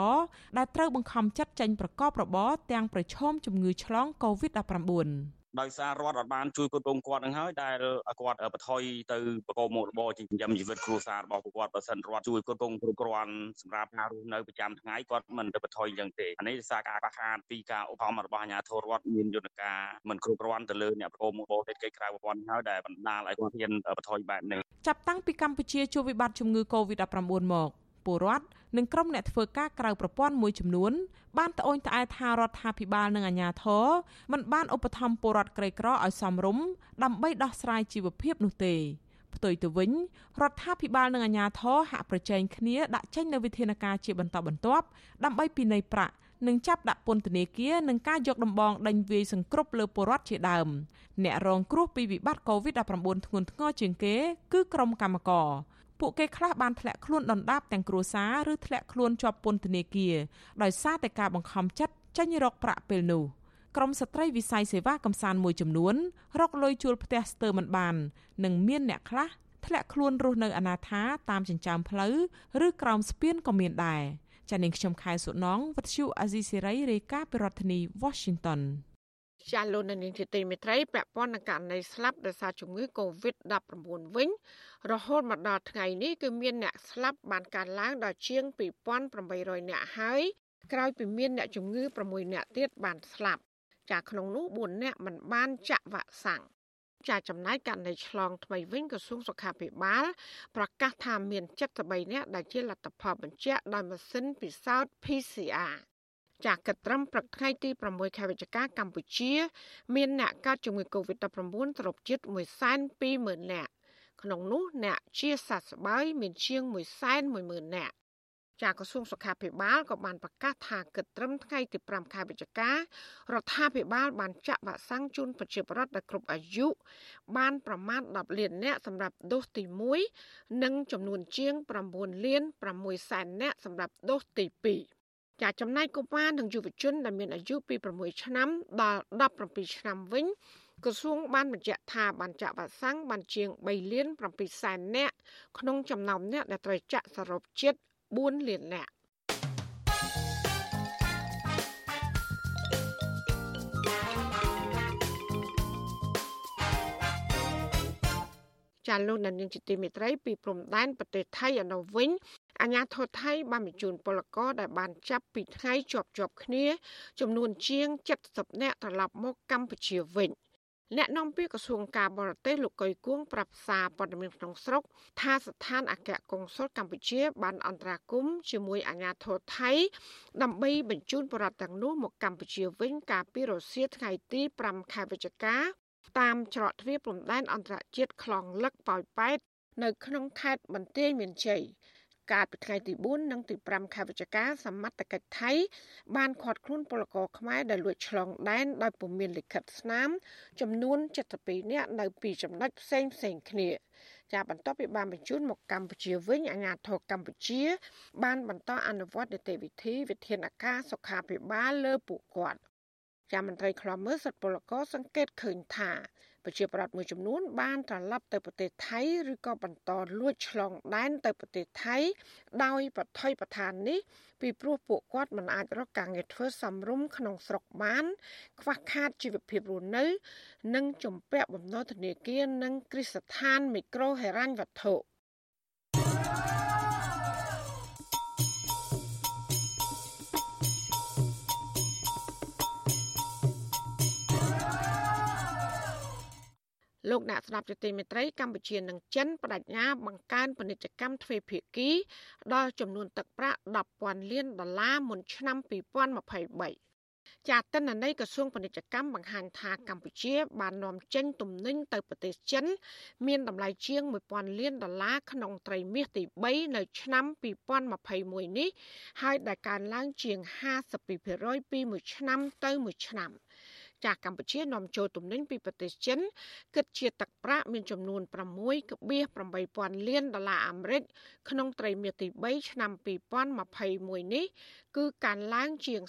ដែលត្រូវបង្ខំចិត្តចេញប្រកបរបរទាំងប្រឈមជំងឺឆ្លង COVID-19 ដោយសាររដ្ឋអត់បានជួយគ្រប់គ្រងគាត់នឹងហើយដែលគាត់បន្ថយទៅប្រកបមុខរបរចិញ្ចឹមជីវិតគ្រួសាររបស់គាត់បើសិនរដ្ឋជួយគ្រប់គ្រងគ្រប់គ្រាន់សម្រាប់ការរស់នៅប្រចាំថ្ងៃគាត់មិនទៅបន្ថយអញ្ចឹងទេអានេះដោយសារការខ្វះខាតពីការឧបត្ថម្ភរបស់អាជ្ញាធររដ្ឋមានយន្តការមិនគ្រប់គ្រាន់ទៅលើអ្នកប្រកបមុខរបរសេដ្ឋកិច្ចក្រៅប្រព័ន្ធហើយដែលបណ្ដាលឲ្យគាត់ហ៊ានបន្ថយបែបនេះចាប់តាំងពីកម្ពុជាជួបវិបត្តិជំងឺ Covid-19 មក ពលរដ្ឋនិងក្រុមអ្នកធ្វើការក្រៅប្រព័ន្ធមួយចំនួនបានត្អូញត្អែថារដ្ឋាភិបាលនិងអាជ្ញាធរមិនបានឧបត្ថម្ភពលរដ្ឋក្រីក្រឲ្យសមរម្យដើម្បីដោះស្រាយជីវភាពនោះទេផ្ទុយទៅវិញរដ្ឋាភិបាលនិងអាជ្ញាធរហាក់ប្រជែងគ្នាដាក់ចេញនូវវិធានការជាបន្តបន្ទាប់ដើម្បីពិន័យប្រាក់និងចាប់ដាក់ពន្ធនាគារនិងការយកដំបងដេញវាយសង្គ្រប់លើពលរដ្ឋជាដើមអ្នករងគ្រោះពីវិបត្តិ COVID-19 ធ្ងន់ធ្ងរជាងគេ គឺក្រុមកម្មករ ពួកគេខ្លះបានធ្លាក់ខ្លួនដណ្ដាបទាំងគ្រួសារឬធ្លាក់ខ្លួនជាប់ពន្ធនាគារដោយសារតែការបង្ខំចិត្តចេញរកប្រាក់ពេលនោះក្រមស្ត្រីវិស័យសេវាកំសាន្តមួយចំនួន រកលុយជួលផ្ទះស្ទើរមិនបាន និងមានអ្នកខ្លះធ្លាក់ខ្លួនរស់នៅអនាថាតាមចិញ្ចើមផ្លូវឬក្រោមស្ពានក៏មានដែរចានាងខ្ញុំខែសុណងវັດឈូអាស៊ីសេរីរាយការណ៍ពីរដ្ឋធានី Washington ចាលោកនាងជាទីមេត្រីពាក់ព័ន្ធនឹងករណីស្លាប់ដោយសារជំងឺ Covid-19 វិញរហូតមកដល់ថ្ងៃនេះគឺមានអ្នកស្លាប់បានកើនឡើងដល់ជាង2800នាក់ហើយក្រោយពីមានអ្នកជំងឺ6នាក់ទៀតបានស្លាប់ចាក្នុងនោះ4នាក់មិនបានចាក់វ៉ាក់សាំងចាចំណែកករណីឆ្លងថ្មីវិញក្រសួងសុខាភិបាលប្រកាសថាមាន73នាក់ដែលជាលទ្ធផលបញ្ជាក់ដោយម៉ាស៊ីនពិសោធន៍ PCR ចាក់កត្រឹមព្រឹកថ្ងៃទី6ខែវិច្ឆិកាកម្ពុជា មានអ្នកកើតជំងឺ Covid-19 សរុបជិត120,000នាក់ក្នុងនោះអ្នកជាសះស្បើយមានជាង110,000នាក់ចាក្រសួងសុខាភិបាលក៏បានប្រកាសថាគិតត្រឹមថ្ងៃទី5ខែវិច្ឆិការដ្ឋាភិបាលបានចាក់វ៉ាក់សាំងជូនប្រជាពលរដ្ឋដែលគ្រប់អាយុបានប្រមាណ10លាននាក់សម្រាប់ដូសទី1និងចំនួនជាង9លាន6សែននាក់សម្រាប់ដូសទី2 ចាចំណែកកុមារនិងយុវជនដែលមានអាយុពី6ឆ្នាំដល់17ឆ្នាំវិញក្រសួងបានបញ្ជាក់ថាបានចាក់វ៉ាក់សាំងបានជាង3លាន7សែននាក់ក្នុងចំណោមអ្នកដែលត្រូវចាក់សរុបជិត4លាននាក់ចាលោកនាងជាទីមេត្រីពីព្រំដែនប្រទេសថៃអនុវិញ អាញាធរថៃបានបញ្ជូនពលករដែលបានចាប់ពីថ្ងៃជាប់ជាប់គ្នា ចំនួនជាង70នាក់ត្រឡប់មកកម្ពុជាវិញ។អ្នកនាំពាក្យក្រសួងការបរទេសលោកកុយគួងប្រាប់សារព័ត៌មានក្នុងស្រុកថាស្ថានអគ្គកុងស៊ុលកម្ពុជា បានអន្តរាគមន៍ជាមួយអាជ្ញាធរថៃ ដើម្បីបញ្ជូនបរិវត្តទាំងនោះមកកម្ពុជាវិញកាលពីរសៀលថ្ងៃទី5ខែវិច្ឆិកា តាមច្រកទ្វារព្រំដែនអន្តរជាតិខ្លងលឹកប៉ោយប៉ែតនៅក្នុងខេត្តបន្ទាយមានជ័យ កាលពីថ្ងៃទី4និងទី5ខែវិច្ឆិកាសមត្ថកិច្ចថៃបានឃាត់ខ្លួនពលករខ្មែរដែលលួចឆ្លងដែនដោយពុំមានលិខិតស្នាម ចំនួន72នាក់នៅពីចំណុចផ្សេងផ្សេងគ្នាចាបន្ទាប់ពីបានបញ្ជូនមកកម្ពុជាវិញអាជ្ញាធរកម្ពុជា បានបន្តអនុវត្តនីតិវិធីវិធានការសុខាភិបាលលើពួកគាត់ចាមន្ត្រីខ្លំមើលសិទ្ធិពលករសង្កេតឃើញថា ប្រជាប្រដ្ឋមួយចំនួនបានត្រឡប់ទៅប្រទេសថៃឬក៏បន្តលួចឆ្លងដែនទៅប្រទេសថៃ ដោយបថុយប្រឋាននេះពីព្រោះពួកគាត់មិនអាចរកការងារធ្វើសមរម្យក្នុងស្រុកបាន ខ្វះខាតជីវភាពរស់នៅ និងជំពាក់បំណុលធនាគារនិងគ្រឹះស្ថានមីក្រូហិរញ្ញវត្ថុ លោកអ្នកស្ដាប់ជាទីមេត្រីកម្ពុជានិងចិនបដិញ្ញាបង្កើនពាណិជ្ជកម្មទ្វេភាគី ដល់ចំនួនទឹកប្រាក់10,000លានដុល្លារមុនឆ្នាំ2023ចាទិន្នន័យក្រសួងពាណិជ្ជកម្មបង្ហាញថាកម្ពុជា បាននាំចេញទំនិញទៅប្រទេសចិន មានតម្លៃជាង1000លានដុល្លារក្នុងត្រីមាសទី3នៅឆ្នាំ2021នេះហើយដែលកើនឡើងជាង52%ពីមួយឆ្នាំទៅមួយឆ្នាំ។ ចាស់កម្ពុជានាំចូលទំនិញពីប្រទេសចិនគិតជាទឹកប្រាក់មានចំនួន6.8000លានដុល្លារអាមេរិកក្នុងត្រីមាសទី3ឆ្នាំ2021នេះ គឺកើនឡើងជាង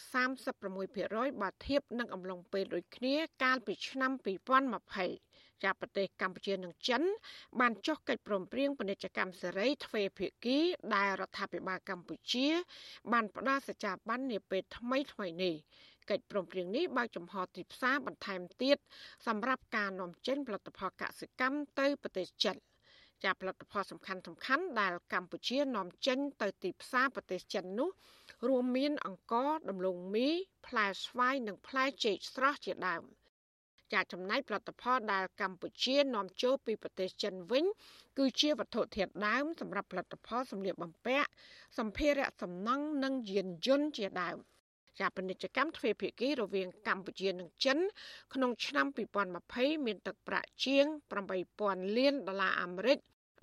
36%បើធៀបនឹងអំឡុងពេលដូចគ្នាកាលពីឆ្នាំ2020ចាប់ប្រទេសកម្ពុជានិងចិន បានចុះកិច្ចព្រមព្រៀងពាណិជ្ជកម្មសេរីទ្វេភាគី ដែលរដ្ឋាភិបាលកម្ពុជា បានផ្ដល់សច្ចាប័ននាពេលថ្មីថ្មីនេះ កិច្ចព្រមព្រៀងនេះបើកចំហទីផ្សារបន្ថែមទៀតសម្រាប់ការនាំចេញផលិតផលកសិកម្មទៅប្រទេសចិនជាផលិតផលសំខាន់សំខាន់ដែលកម្ពុជានាំចេញទៅទីផ្សារប្រទេសចិននោះ រួមមានអង្ករដំឡូងមីផ្លែស្វាយនិងផ្លែចេកស្រស់ជាដើមចាចំណែកផលិតផលដែលកម្ពុជានាំចូលពីប្រទេសចិនវិញ គឺជាវត្ថុធាតុដើមសម្រាប់ផលិតផលសម្លៀកបំពាក់សម្ភារៈសំណង់និងយានយន្តជាដើម ជាពាណិជ្ជកម្មទ្វេភាគីរវាងកម្ពុជានិងចិន ក្នុងឆ្នាំ2020មានទឹកប្រាក់ជាង8000លានដុល្លារអាមេរិក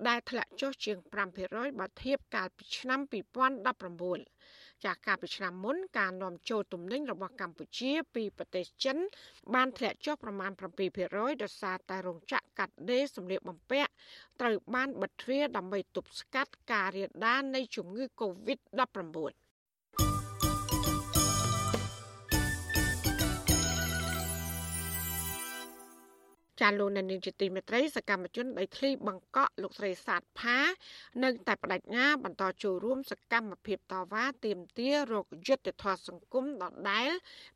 ដែលធ្លាក់ចុះជាង5%បើធៀបកាលពីឆ្នាំ2019ចាស់កាលពីឆ្នាំមុនការនាំចូលទំនិញរបស់កម្ពុជាពីប្រទេសចិន បានធ្លាក់ចុះប្រមាណ7%ដោយសារតែរោងចក្រកាត់ដេរសម្លៀកបំពាក់ត្រូវបានបិទទ្វារដើម្បីទប់ស្កាត់ការរាលដាលនៃជំងឺ Covid-19 ចាលោកនៅនាងជាទីមេត្រីសកម្មជនដីធ្លីបង្កក់លោកស្រីសាទផានៅតែបដិញ្ញាបន្តចូលរួមសកម្មភាពតវ៉ាទាមទាររកយុត្តិធម៌សង្គមដដែល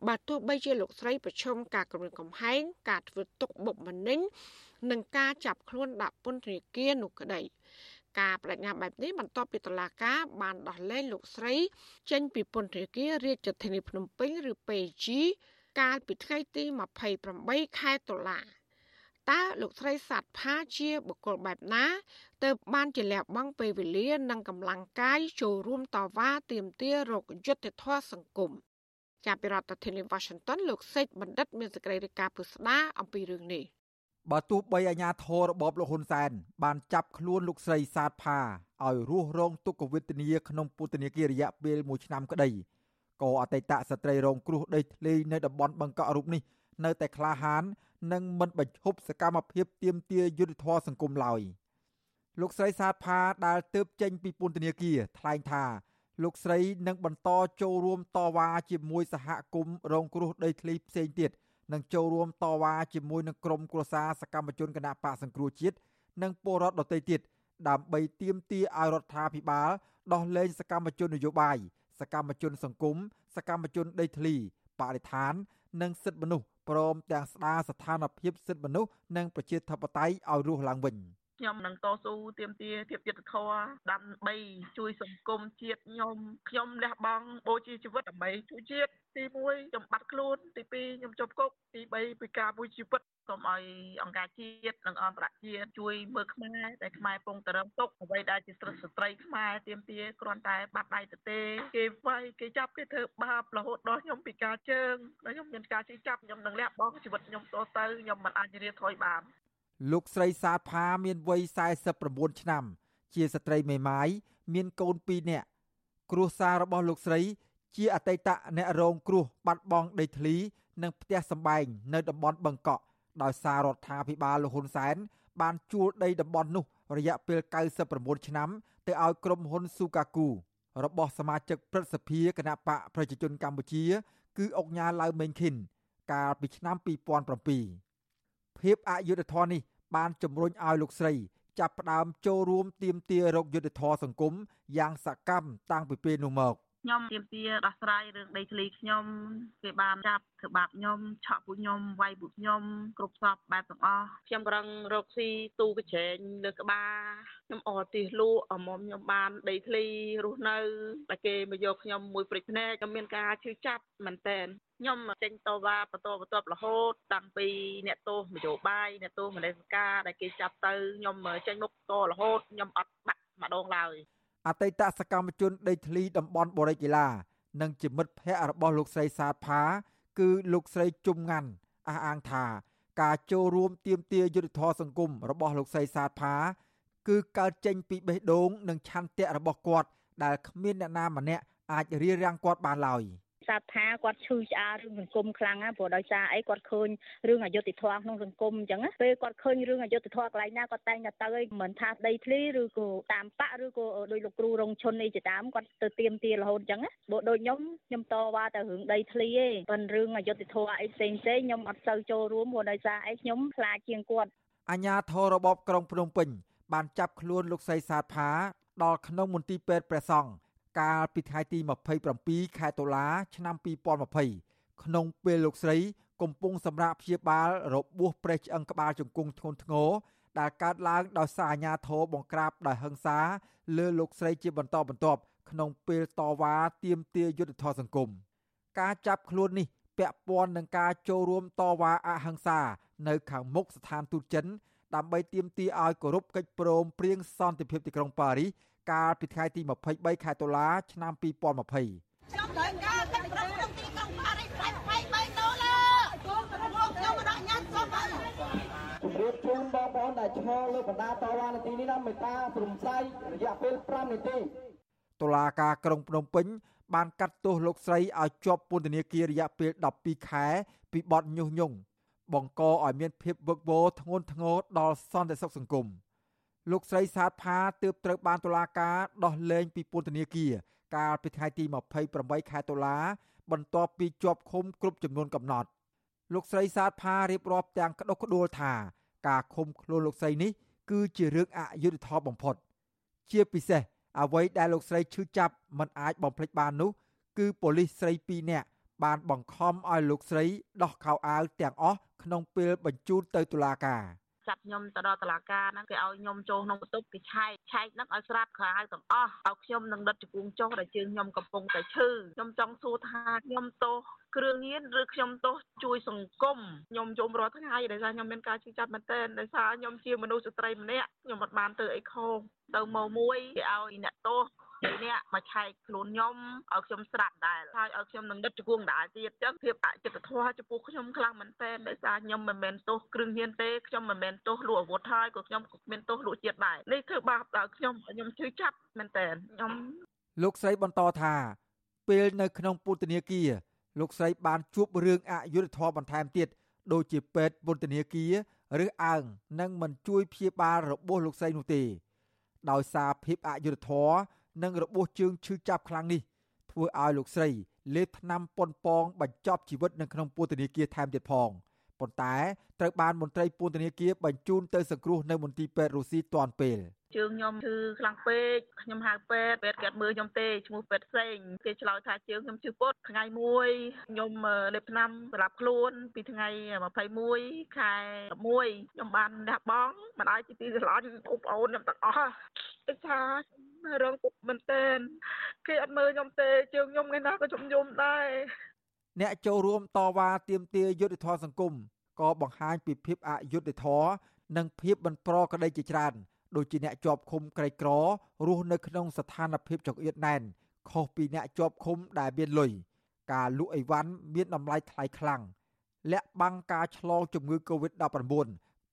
បើទោះបីជាលោកស្រីប្រឈមការគំរាមកំហែងការធ្វើទុកបុកម្នេញនិងការចាប់ខ្លួនដាក់ពន្ធនាគារនោះក្តីការបដិញ្ញាបែបនេះបន្ទាប់ពីតុលាការបានដោះលែងលោកស្រី ចេញពីពន្ធនាគាររាជធានីភ្នំពេញឬ PG កាលពីថ្ងៃទី28ខែតុលា តើលោកស្រីសាទផាជាបុគ្គលបែបណាទើបបានជាលះបង់ពេលវេលា និងកម្លាំងកាយចូលរួមតវ៉ាទាមទាររកយុត្តិធម៌សង្គមចាប់ពីរដ្ឋធានី Washington លោកសេចបណ្ឌិត មានសេចក្តីរាយការណ៍ពុស្ដាអំពីរឿងនេះបើទោះបីអាញាធររបបលោកហ៊ុនសែនបានចាប់ខ្លួនលោកស្រីសាទផាឲ្យរស់រងទុក្ខវេទនាក្នុងពន្ធនាគាររយៈពេល1ឆ្នាំក្តីក៏អតីតស្ត្រីរងគ្រោះដីធ្លីនៅតំបន់បង្កក់រូបនេះនៅតែក្លាហាន និងមិនបញ្ឈប់សកម្មភាពទាមទារយុត្តិធម៌សង្គមឡើយលោកស្រីសាទផាដែលទើបចេញពីពន្ធនាគារថ្លែងថាលោកស្រីនឹងបន្តចូលរួមតវ៉ាជាមួយសហគមន៍រងគ្រោះដីធ្លីផ្សេងទៀតនិងចូលរួមតវ៉ាជាមួយនឹងក្រុមគ្រួសារសកម្មជនគណបកសង្គ្រោះជាតិនិងពលរដ្ឋដទៃទៀតដើម្បីទាមទារឲ្យរដ្ឋាភិបាលដោះលែងសកម្មជននយោបាយសកម្មជនសង្គមសកម្មជនដីធ្លីបរិស្ថាន និងសិទ្ធិមនុស្សព្រមទាំងស្ដារស្ថានភាពសិទ្ធិមនុស្សនិងប្រជាធិបតេយ្យឲ្យរស់ឡើងវិញខ្ញុំនឹងតស៊ូទាមទារភាពយុត្តិធម៌ដើម្បីជួយសង្គមជាតិខ្ញុំខ្ញុំលះបង់បូជាជីវិតដើម្បីជួយជាតិទី1ខ្ញុំបាត់ខ្លួនទី2ខ្ញុំជាប់គុកទី3ពីការមួយជីវិត សូមឲ្យអង្គការជាតិនិងអន្តរជាតិជួយមើលខ្មែរតែខ្មែរពងតរឹងទុកអ្វីដែលជាស្រីស្ត្រីខ្មែរទៀមទាគ្រាន់តែបាត់ដៃទៅទេគេវាយគេចាប់គេធ្វើបាបរហូតដល់ខ្ញុំពិការជើងហើយខ្ញុំមានការជិះចាប់ខ្ញុំនឹងលះបង់ជីវិតខ្ញុំតទៅខ្ញុំមិនអាចរៀនថយបានលោកស្រីសាទផាមានវ័យ49ឆ្នាំ ជាស្ត្រីមេម៉ាយមានកូន2នាក់គ្រួសាររបស់លោកស្រី ជាអតីតអ្នករងគ្រោះបាត់បង់ដីធ្លី និងផ្ទះសម្បែងនៅតំបន់បឹងកក់ ដោយសាររដ្ឋាភិបាលលហ៊ុនសែន បានជួលដីតំបន់នោះ រយៈពេល99ឆ្នាំ ទៅឲ្យក្រុមហ៊ុនស៊ូកាគូរបស់សមាជិកព្រឹទ្ធសភាគណៈបកប្រជាជនកម្ពុជា គឺអុកញ៉ាឡៅមេងខិន កាលពីឆ្នាំ2007ភាពអយុត្តិធម៌នេះ បានជំរុញឲ្យលោកស្រី ចាប់ផ្ដើមចូលរួមទាមទាររកយុត្តិធម៌សង្គមយ៉ាងសកម្មតាំងពីពេលនោះមក។ ខ្ញុំទាមទារដោះស្រាយរឿងដីធ្លីខ្ញុំគេបានចាប់ធ្វើបាបខ្ញុំឆក់ពួកខ្ញុំវាយពួកខ្ញុំគ្រប់សពបែបទាំងអស់ខ្ញុំប្រឹងរកស៊ីទូកញ្ច្រែងលើក្បាលខ្ញុំអត់ទីលក់អមុំខ្ញុំបានដីធ្លីរស់នៅតែគេមកយកខ្ញុំមួយព្រិចភ្នែកខ្ញុំមានការឈឺចាប់មែនតែនខ្ញុំចេញតវ៉ាបន្តបន្ទាប់រហូតតាំងពីអ្នកទោសនយោបាយអ្នកទោសមនសិការដែលគេចាប់ទៅខ្ញុំចេញមុខតរហូតខ្ញុំអត់បាក់ម្ដងឡើយ អតីតសកម្មជនដីធ្លីតំបន់បរិយាកានិងជាមិត្តភ័ក្តិរបស់លោកស្រីសាទផា គឺលោកស្រីជុំងាន់អះអាងថា ការចូលរួមទាមទារយុត្តិធម៌សង្គមរបស់លោកស្រីសាទផា គឺកើតចេញពីបេះដូងនិងឆន្ទៈរបស់គាត់ដែលគ្មានអ្នកណាម្នាក់អាចរៀបរៀងគាត់បានឡើយ សាប់ថាគាត់ឈឺឆ្អាលរឿងសង្គមខ្លាំងណាព្រោះដោយសារអីគាត់ឃើញរឿងអយុត្តិធម៌ក្នុងសង្គមអញ្ចឹងពេលគាត់ឃើញរឿងអយុត្តិធម៌កន្លែងណាគាត់តែងតែទៅឯងមិនថាដីធ្លីឬក៏តាមបាក់ឬក៏ដោយលោកគ្រូរងឈុននេះជាតាមគាត់ទៅទៀមទារហូតអញ្ចឹងបើដូចខ្ញុំខ្ញុំតវ៉ាតែរឿងដីធ្លីទេប៉ុន្តែរឿងអយុត្តិធម៌អីផ្សេងផ្សេងខ្ញុំអត់សូវចូលរួមព្រោះដោយសារអីខ្ញុំខ្លាចជាងគាត់អាញាធររបបក្រុងភ្នំពេញបានចាប់ខ្លួនលោកសីសាទផាដល់ក្នុងមន្ទីរពេទ្យព្រះសង្ឃ កាលពីថ្ងៃទី27ខែតុលាឆ្នាំ2020ក្នុងពេលលោកស្រី កំពុងសម្រាប់ព្យាបាលរបួសប្រេះឆ្អឹងក្បាលជង្គង់ធ្ងន់ធ្ងរដែលកើតឡើងដោយសារអាញាធរបង្ក្រាបដោយហិង្សាលើលោកស្រីជាបន្តបន្ទាប់ក្នុងពេលតវ៉ាទាមទារយុត្តិធម៌សង្គមការចាប់ខ្លួននេះពាក់ព័ន្ធនឹងការចូលរួមតវ៉ាអហិង្សា នៅខាងមុខស្ថានទូតចិនដើម្បីទាមទារឲ្យគោរពកិច្ចព្រមព្រៀងសន្តិភាពទីក្រុងប៉ារីស កាលពីថ្ងៃទី23ខែតុលាឆ្នាំ2020ខ្ញុំត្រូវការកិច្ចព្រមព្រៀងទីក្រុងប៉ារីស23ដុល្លារខ្ញុំបដញ្ញាតសូមឲ្យជំរាបជូនបងប្អូនដែលឆ្លងលើបណ្ដាតវ៉ានាទីនេះណាមេតាព្រំស័យរយៈពេល5នាទីតុលាការក្រុងភ្នំពេញបានកាត់ទោសលោកស្រីឲ្យជាប់ពន្ធនាគាររយៈពេល12ខែពីបទញុះញង់បង្កឲ្យមានភាពវឹកវរធ្ងន់ធ្ងរដល់សន្តិសុខសង្គម លោកស្រីសាទផាទើបត្រូវបានតុលាការដោះលែងពីពន្ធនាគារកាលពីថ្ងៃទី28ខែតុលាបន្ទាប់ពីជាប់ឃុំគ្រប់ចំនួនកំណត់លោកស្រីសាទផារៀបរាប់ទាំងក្តុកក្តួលថាការឃុំខ្លួនលោកស្រីនេះគឺជារឿងអយុត្តិធម៌បំផុត ជាពិសេសអ្វីដែលលោកស្រីឈឺចាប់មិនអាចបំភ្លេចបាននោះ គឺប៉ូលីសស្រី2នាក់បានបង្ខំឲ្យលោកស្រីដោះខោអាវទាំងអស់ក្នុងពេលបញ្ជូនទៅតុលាការ ចាប់ខ្ញុំទៅដល់តុលាការហ្នឹងគេឲ្យខ្ញុំចូលក្នុងបន្ទប់គេឆែកឆែកហ្នឹងឲ្យស្រាប់ខោអាវទាំងអស់ឲ្យខ្ញុំនឹងដិតជង្គង់ចុះដែលជើងខ្ញុំកំពុងតែឈឺខ្ញុំចង់សួរថាខ្ញុំទោសគ្រឿងញៀនឬខ្ញុំទោសជួយសង្គមខ្ញុំយំរាល់ថ្ងៃដោយសារខ្ញុំមានការជឿចាប់មែនទែនដោយសារខ្ញុំជាមនុស្សស្ត្រីម្នាក់ខ្ញុំមិនបានធ្វើអីខុសទៅមកមួយគេឲ្យអ្នកទោស ពីរនាក់មកឆែកខ្លួនខ្ញុំឲ្យខ្ញុំស្រាក់ដែរហើយឲ្យខ្ញុំនឹងដិតជង្គង់ដែរទៀតអញ្ចឹងភាពអចិន្ត្រធម៌ចំពោះខ្ញុំខ្លាំងមែនទែនដោយសារខ្ញុំមិនមែនទោសគ្រឿងញៀនទេខ្ញុំមិនមែនទោសលួចអាវុធហើយក៏ខ្ញុំមានទោសលួចជាតិដែរនេះគឺបាបដល់ខ្ញុំខ្ញុំជឿចាប់មែនទែនខ្ញុំលោកស្រីបន្តថាពេលនៅក្នុងពន្ធនាគារលោកស្រីបានជួបរឿងអយុត្តិធម៌បន្ថែមទៀតដូចជាពេទ្យពន្ធនាគារឬអើងនឹងមិនជួយព្យាបាលរបួសលោកស្រីនោះទេ ដោយសារភាពអយុត្តិធម៌ និងរបួសជើងឈឺចាប់ខ្លាំងនេះធ្វើឲ្យលោកស្រីលេបថ្នាំប៉ុនប៉ងបញ្ចប់ជីវិតនៅក្នុងពន្ធនាគារថែមទៀតផងប៉ុន្តែត្រូវបានមន្ត្រីពន្ធនាគារបញ្ជូនទៅសង្គ្រោះនៅមន្ទីរពេទ្យរុស្ស៊ីទាន់ពេលជើងខ្ញុំឈឺខ្លាំងពេកខ្ញុំហៅពេទ្យពេទ្យគាត់មើលខ្ញុំទេឈ្មោះពេទ្យផ្សេងគេឆ្លើយថាជើងខ្ញុំឈឺពុតថ្ងៃមួយខ្ញុំលេបថ្នាំសម្រាប់ខ្លួន ពីថ្ងៃ21ខែ11ខ្ញុំបានលះបង់មិនអាចជាទីស្រឡាញ់បងប្អូនខ្ញុំទាំងអស់ ទឹកថារងពុកមែនតើគេអត់មើលខ្ញុំទេជើងខ្ញុំថ្ងៃណាក៏ជំនុំដែរអ្នកចូលរួមតវ៉ាទាមទារយុត្តិធម៌សង្គមក៏បង្ហាញពីភាពអយុត្តិធម៌និងភាពមិនប្រក្រតីជាច្រើនដូចជាអ្នកជាប់ឃុំក្រីក្ររស់នៅក្នុងស្ថានភាពចង្អៀតណែនខុសពីអ្នកជាប់ឃុំដែលមានលុយការលក់អីវ៉ាន់មានតម្លៃថ្លៃខ្លាំងលាក់បាំងការឆ្លងជំងឺ Covid-19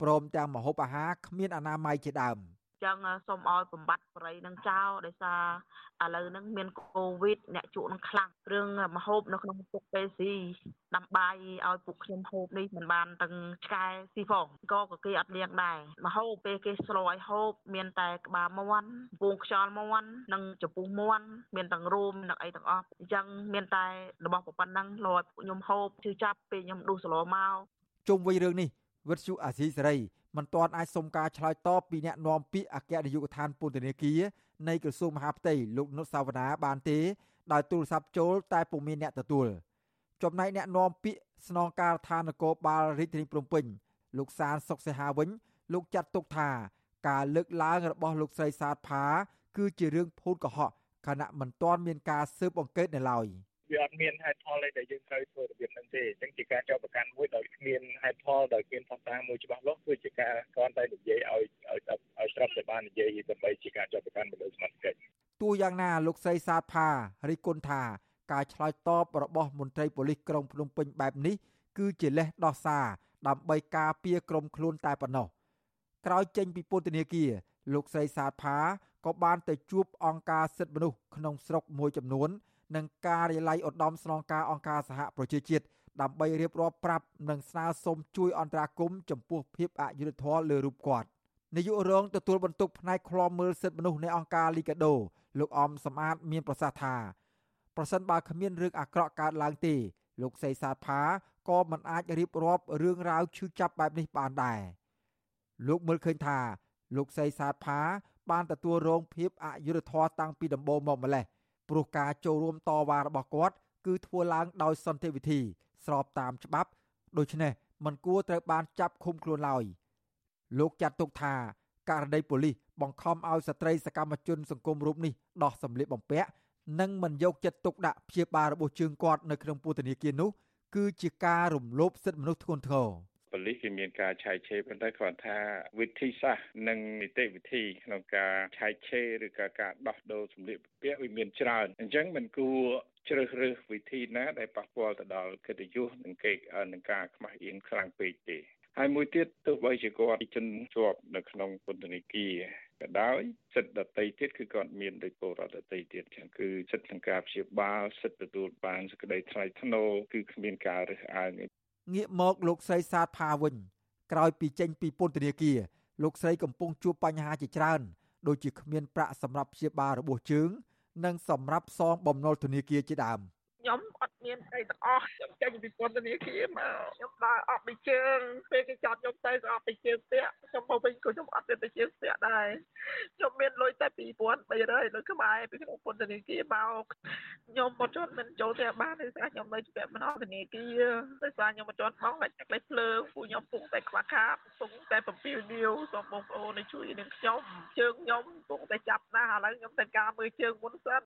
ព្រមទាំងម្ហូបអាហារគ្មានអនាម័យជាដើម។ ចឹងសូមឲ្យបំបត្តិបរិយនឹងចោលដោយសារឥឡូវហ្នឹងមានកូវីដអ្នកជក់នឹងខ្លាំងរឿងមហូបនៅក្នុងពុកពេស៊ីដាំបាយឲ្យពួកខ្ញុំហូបនេះមិនបានទាំងឆ្កែស៊ីផងក៏ក៏គេអត់លៀងដែរមហូបពេលគេស្លឲ្យហូបមានតែក្បាលមាន់ពងខ្យល់មាន់និងចំពុះមាន់មានទាំងរោមនិងអីទាំងអស់អញ្ចឹងមានតែរបស់ប៉ុណ្ណឹងលឲ្យពួកខ្ញុំហូបជឿចាប់ពេលខ្ញុំដួសស្លមកជុំវិញរឿងនេះវិទ្យុអាស៊ីសេរី មិនទាន់អាចសុំការឆ្លើយតបពីអ្នកនាំពាក្យអគ្គនាយកដ្ឋានពន្ធនាគារនៃក្រសួងមហាផ្ទៃលោកនុតសាវណ្ណាបានទេដោយទូរស័ព្ទចូលតែពុំមានអ្នកទទួលចំណែកអ្នកនាំពាក្យស្នងការដ្ឋាននគរបាលរាជធានីភ្នំពេញលោកសានសុកសេហាវិញ លោកចាត់ទុកថាការលើកឡើងរបស់លោកស្រីសាទផាគឺជារឿងភូតកុហកខណៈមិនទាន់មានការស៊ើបអង្កេតនៅឡើយ។វាអត់មានហេតុផលអីដែលយើងត្រូវធ្វើរបៀបហ្នឹងទេអញ្ចឹងជាការចោទប្រកាន់មួយដោយគ្មានហេ តុផលដោយគ្មានផុសតាងមួយច្បាស់លាស់គឺជាការគ្រាន់តែនិយាយឲ្យឲ្យឲ្យស្រាប់តែបាននិយាយដើម្បីជាការចោទប្រកាន់មកលើសមត្ថកិច្ចទោះយ៉ាងណាលោកសីសាទផារិះគន់ថាការឆ្លើយតបរបស់មន្ត្រីប៉ូលីសក្រុងភ្នំពេញបែបនេះគឺជាលេសដោះសារដើម្បីការពារក្រុមខ្លួនតែប៉ុណ្ណោះក្រោយចេញពីពន្ធនាគារលោកស្រីសាទផាក៏បានទៅជួបអង្គការសិទ្ធិមនុស្សក្នុងស្រុកមួយចំនួននិងការិយាល័យឧត្តមស្នងការអង្គការសហប្រជាជាតិ ដើម្បីរៀបរាប់ប្រាប់និងស្នើសុំជួយអន្តរាគមន៍ចំពោះភាពអយុត្តិធម៌លើរូបគាត់នាយករងទទួលបន្ទុកផ្នែកឃ្លាំមើលសិទ្ធិមនុស្សនៃអង្គការលីកាដូលោកអំសំអាតមានប្រសាសន៍ថាប្រសិនបើគ្មានរឿងអាក្រក់កើតឡើងទេលោកសីសាផាក៏មិនអាចរៀបរាប់រឿងរ៉ាវឈឺចាប់បែបនេះបានដែរលោកមើលឃើញថា លោកសីសាផាបានទទួលរងភាពអយុត្តិធម៌តាំងពីដំបូងមកម្លេះព្រោះការចូលរួមតវ៉ារបស់គាត់គឺធ្វើឡើងដោយសន្តិវិធី ស្របតាមច្បាប់ដូច្នេះมันគួរត្រូវបានចាប់ឃុំខ្លួនឡើយលោកចាត់ទុកថាករណីប៉ូលីសបង្ខំឲ្យស្ត្រីសកម្មជនសង្គមរូបនេះដោះសម្លៀកបំពាក់និងមិនយកចិត្តទុកដាក់ព្យាបាលរបួសជើងគាត់នៅក្នុងពន្ធនាគារនោះគឺជាការរំលោភសិទ្ធិមនុស្សធ្ងន់ធ្ងរ ប៉ូលីសគេមានការឆែកឆេរប៉ុន្តែគាត់ថាវិធីសាស្ត្រនិងនីតិវិធីក្នុងការឆែកឆេរឬក៏ការដោះដូរសម្លៀកបំពាក់វាមានច្រើនអញ្ចឹងមិនគួរជ្រើសរើសវិធីណាដែលប៉ះពាល់ទៅដល់កិត្តិយសនិងកិច្ចនឹងការខ្មាស់អៀនខ្លាំងពេកទេហើយមួយទៀតទោះបីជាគាត់ជនជាប់នៅក្នុងពន្ធនាគារក៏ដោយសិទ្ធិដតីទៀតគឺគាត់មានដោយពលរដ្ឋដតីទៀតចឹងគឺសិទ្ធិក្នុងការព្យាបាលសិទ្ធិទទួលបានសេចក្តីថ្លៃថ្នូរគឺគ្មានការរើសអើង ងាកមកលោកស្រីសាទផាវិញក្រោយពីចេញពីពន្ធនាគារលោកស្រីកំពុងជួបបញ្ហាជាច្រើនដូចជាគ្មានប្រាក់សម្រាប់ព្យាបាលរបួសជើង និងសម្រាប់សងបំណុលធនាគារជាដើម។ ខ្ញុំអត់មានអីទាំងអស់ខ្ញុំចេញពីពន្ធនាគារមកខ្ញុំដើរអត់ពីជើងពេលគេចាប់ខ្ញុំទៅក៏អត់ពីជើងស្ទាក់ខ្ញុំមកវិញក៏ខ្ញុំអត់មានពីជើងស្ទាក់ដែរខ្ញុំមានលុយតែ2300នៅខ្មែរពីក្នុងពន្ធនាគារមកខ្ញុំមិនទាន់មិនចូលទៅបានទេស្អាខ្ញុំនៅជាប់មិនអត់ធនាគារដោយសារខ្ញុំមិនទាន់បង់តែចាក់លេខភ្លើងពួកខ្ញុំពុកតែខ្វះខាតពុកតែ7នាវសូមបងប្អូនជួយនឹងខ្ញុំជើងខ្ញុំពុកតែចាប់ណាស់ឥឡូវខ្ញុំតែការមើលជើងមុនសិន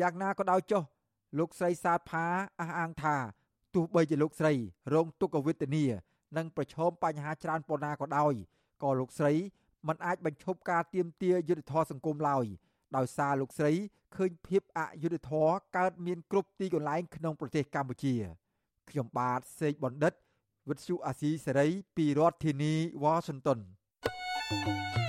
យ៉ាងណាក៏ដោយចុះ លោកស្រីសាទផាអះអាងថាទោះបីជាលោកស្រីរងទុក្ខវេទនានិងប្រឈមបញ្ហាច្រើនប៉ុណ្ណាក៏ដោយក៏លោកស្រីមិនអាចបញ្ឈប់ការទៀមទាយុទ្ធធរសង្គមឡើយដោយសារលោកស្រីឃើញភាពអយុត្តិធម៌កើតមានគ្រប់ទីកន្លែងក្នុងប្រទេសកម្ពុជា ខ្ញុំបាទសេកបណ្ឌិតវិទ្យុអាស៊ីសេរីពីរដ្ឋធានីវ៉ាស៊ីនតោន thank you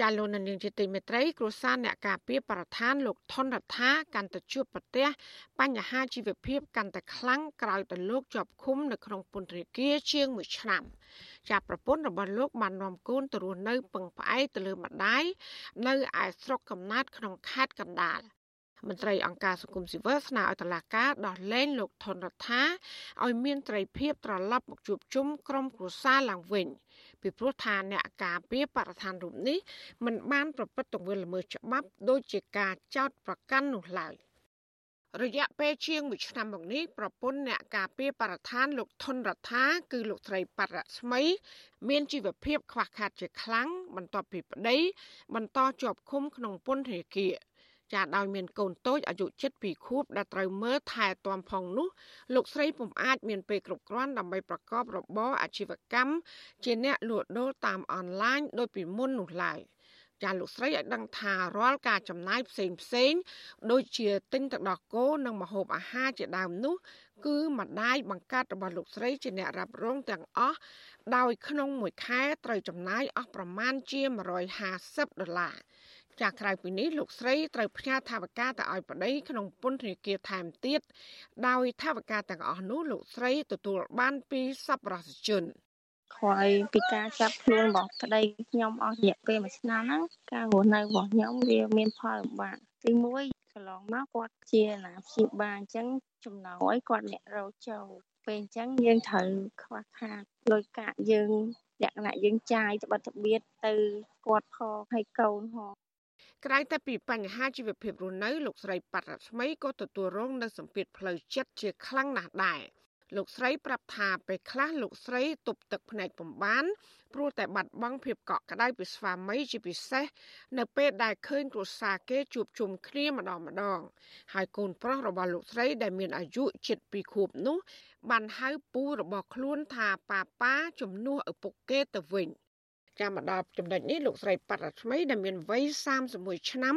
ចាលោកនាងជាទីមេត្រីគ្រួសារអ្នកការពារបរិស្ថានលោកថនរដ្ឋាកាន់តែជួបប្រទះបញ្ហាជីវភាពកាន់តែខ្លាំងក្រោយទៅលោកជាប់ឃុំនៅក្នុងពន្ធនាគារជាង1ឆ្នាំចាប្រពន្ធរបស់លោកបាននាំកូនទៅរស់នៅពឹងផ្អែកទៅលើម្ដាយនៅឯស្រុកកំណើតក្នុងខេត្តកណ្ដាលមន្ត្រីអង្គការសង្គមស៊ីវិលស្នើឲ្យតុលាការដោះលែងលោកថនរដ្ឋាឲ្យមានត្រីភាពត្រឡប់មកជួបជុំក្រុមគ្រួសារឡើងវិញ ពីព្រោះថាអ្នកការពារបរិស្ថានរូបនេះមិនបានប្រព្រឹត្តទង្វើល្មើសច្បាប់ដោយជាការចោទប្រកាន់នោះឡើយរយៈពេលជាង1ឆ្នាំមកនេះប្រពន្ធអ្នកការពារបរិស្ថានលោកថនរដ្ឋាគឺលោកស្រីបរស្មី មានជីវភាពខ្វះខាតជាខ្លាំងបន្ទាប់ពីប្តីបន្តជាប់ឃុំក្នុងពន្ធនាគារ ចាដោយមានកូនតូចអាយុ7ខួបដែលត្រូវមើលថែទាំផងនោះលោកស្រីពុំអាចមានពេលគ្រប់គ្រាន់ដើម្បីប្រកបរបរអាជីវកម្មជាអ្នកលក់ដូរតាមអនឡាញដោយពីមុននោះឡើយចាលោកស្រីឲ្យដឹងថារាល់ការចំណាយផ្សេងផ្សេងដូចជាទិញទឹកដោះគោនិងម្ហូបអាហារជាដើមនោះ គឺម្ដាយបង្កើតរបស់លោកស្រីជាអ្នករ៉ាប់រងទាំងអស់ដោយក្នុងមួយខែត្រូវចំណាយអស់ប្រមាណជា150ដុល្លារ ចាក្រៅពីនេះលោកស្រីត្រូវផ្ញើថវិកាទៅឲ្យប្តីក្នុងពន្ធនាគារថែមទៀតដោយថវិកាទាំងអស់នោះលោកស្រីទទួលបានពីសប្បុរសជនក្រោយពីការចាប់ខ្លួនរបស់ប្តីខ្ញុំអស់រយៈពេល1ឆ្នាំហ្នឹងការរស់នៅរបស់ខ្ញុំវាមានផលលំបាកទី1កន្លងមកគាត់ជាអាណាព្យាបាលអញ្ចឹងចំណោយគាត់អ្នករោចូលពេលអញ្ចឹងយើងត្រូវខ្វះខាតលុយកាក់យើងលក្ខណៈយើងចាយត្បិតត្បៀតទៅគាត់ផងហើយកូនផង ក្រៅតែពីបញ្ហាជីវភាពរស់នៅលោកស្រីប៉ាត់រស្មីក៏ទទួលរងនូវសម្ពាធផ្លូវចិត្តជាខ្លាំងណាស់ដែរលោកស្រីប្រាប់ថាពេលខ្លះលោកស្រីទប់ទឹកភ្នែកពំបានព្រោះតែបាត់បង់ភាពកក់ក្ដៅពីស្វាមីជាពិសេសនៅពេលដែលឃើញគ្រួសារគេជួបជុំគ្នាម្ដងម្ដង ហើយកូនប្រុសរបស់លោកស្រីដែលមានអាយុជិត2ខួបនោះបានហៅពូរបស់ខ្លួនថាប៉ាប៉ាជំនួសឪពុកគេទៅវិញ ចាំមកដល់ចំណុចនេះលោកស្រីប៉ាត់រថ្មីដែលមានវ័យ31ឆ្នាំ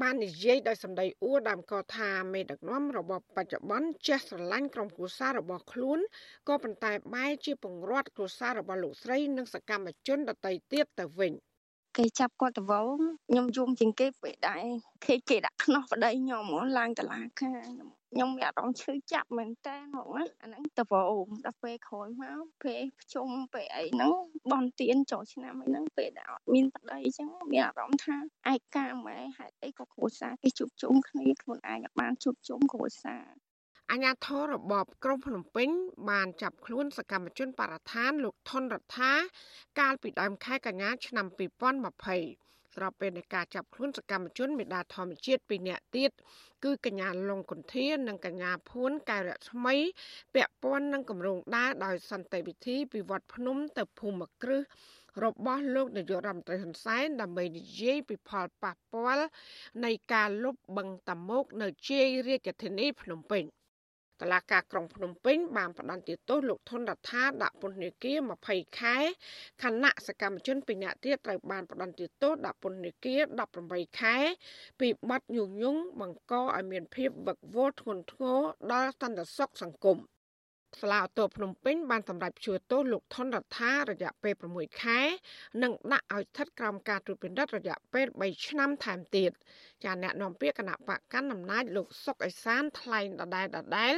បាននិយាយដោយសម្ដីអួរដើមកថាមេដឹកនាំរបបបច្ចុប្បន្នចេះស្រឡាញ់ក្រុមគ្រួសាររបស់ខ្លួនក៏ប៉ុន្តែបែរជាពង្រត់គ្រួសាររបស់លោកស្រីនិងសកម្មជនដទៃទៀតទៅវិញ។គេចាប់គាត់ទៅវងខ្ញុំយំជាងគេពេលដែរគេគេដាក់ខ្នោះប្តីខ្ញុំហ្មងឡើងតឡាការខ្ញុំ មានអារម្មណ៍ឈឺចាប់មែនតើហ្មងណាអាហ្នឹងទៅវងដល់ពេលក្រោយមកពេលភ្ជុំពេលអីហ្នឹងបនទៀនចូលឆ្នាំអីហ្នឹងពេលដែលអត់មានប្តីអញ្ចឹងមានអារម្មណ៍ថាឯកាម៉ែហេតុអីក៏គ្រួសារគេជួបជុំគ្នាខ្លួនឯងអាចបានជួបជុំគ្រួសារអាញាធររបបក្រុងភ្នំពេញបានចាប់ខ្លួនសកម្មជនបរិស្ថានលោកថនរដ្ឋាកាលពីដើមខែកញ្ញាឆ្នាំ2020 ស្របពេលនៃការចាប់ខ្លួនសកម្មជនមេដាធម្មជាតិពីរនាក់ទៀតគឺកញ្ញាលងគុន្ធានិងកញ្ញាភួនកែវរថ្មីពាក់ព័ន្ធនឹងគម្រោងដើរដោយសន្តិវិធីពីវត្តភ្នំទៅភូមិគ្រឹះរបស់លោកនាយករដ្ឋមន្ត្រីហ៊ុនសែនដើម្បីនិយាយពីផលប៉ះពាល់នៃការលុបបង្តាមុកនៅជ័យរាជធានីភ្នំពេញ។ តឡាការក្រុងភ្នំពេញបានផ្តន្ទាទោសលោកធុនរដ្ឋាដាក់ពន្ធនាគារ20ខែខណៈសកម្មជនពីរនាក់ទៀតត្រូវបានផ្តន្ទាទោសដាក់ពន្ធនាគារ18ខែ ពីបទញុះញង់បង្កឲ្យមានភាពវឹកវរធ្ងន់ធ្ងរដល់សន្តិសុខសង្គម។ សាលាឧទ្ធរភ្នំពេញបានសម្រេចព្យួរទោសលោកថនរដ្ឋារយៈពេល6ខែ និងដាក់ឲ្យស្ថិតក្រោមការត្រួតពិនិត្យរយៈពេល3ឆ្នាំថែមទៀតចាអ្នកនាំពាក្យគណៈបកកណ្ដាលអំណាចលោកសុកអេសានថ្លែងដដែលដដែល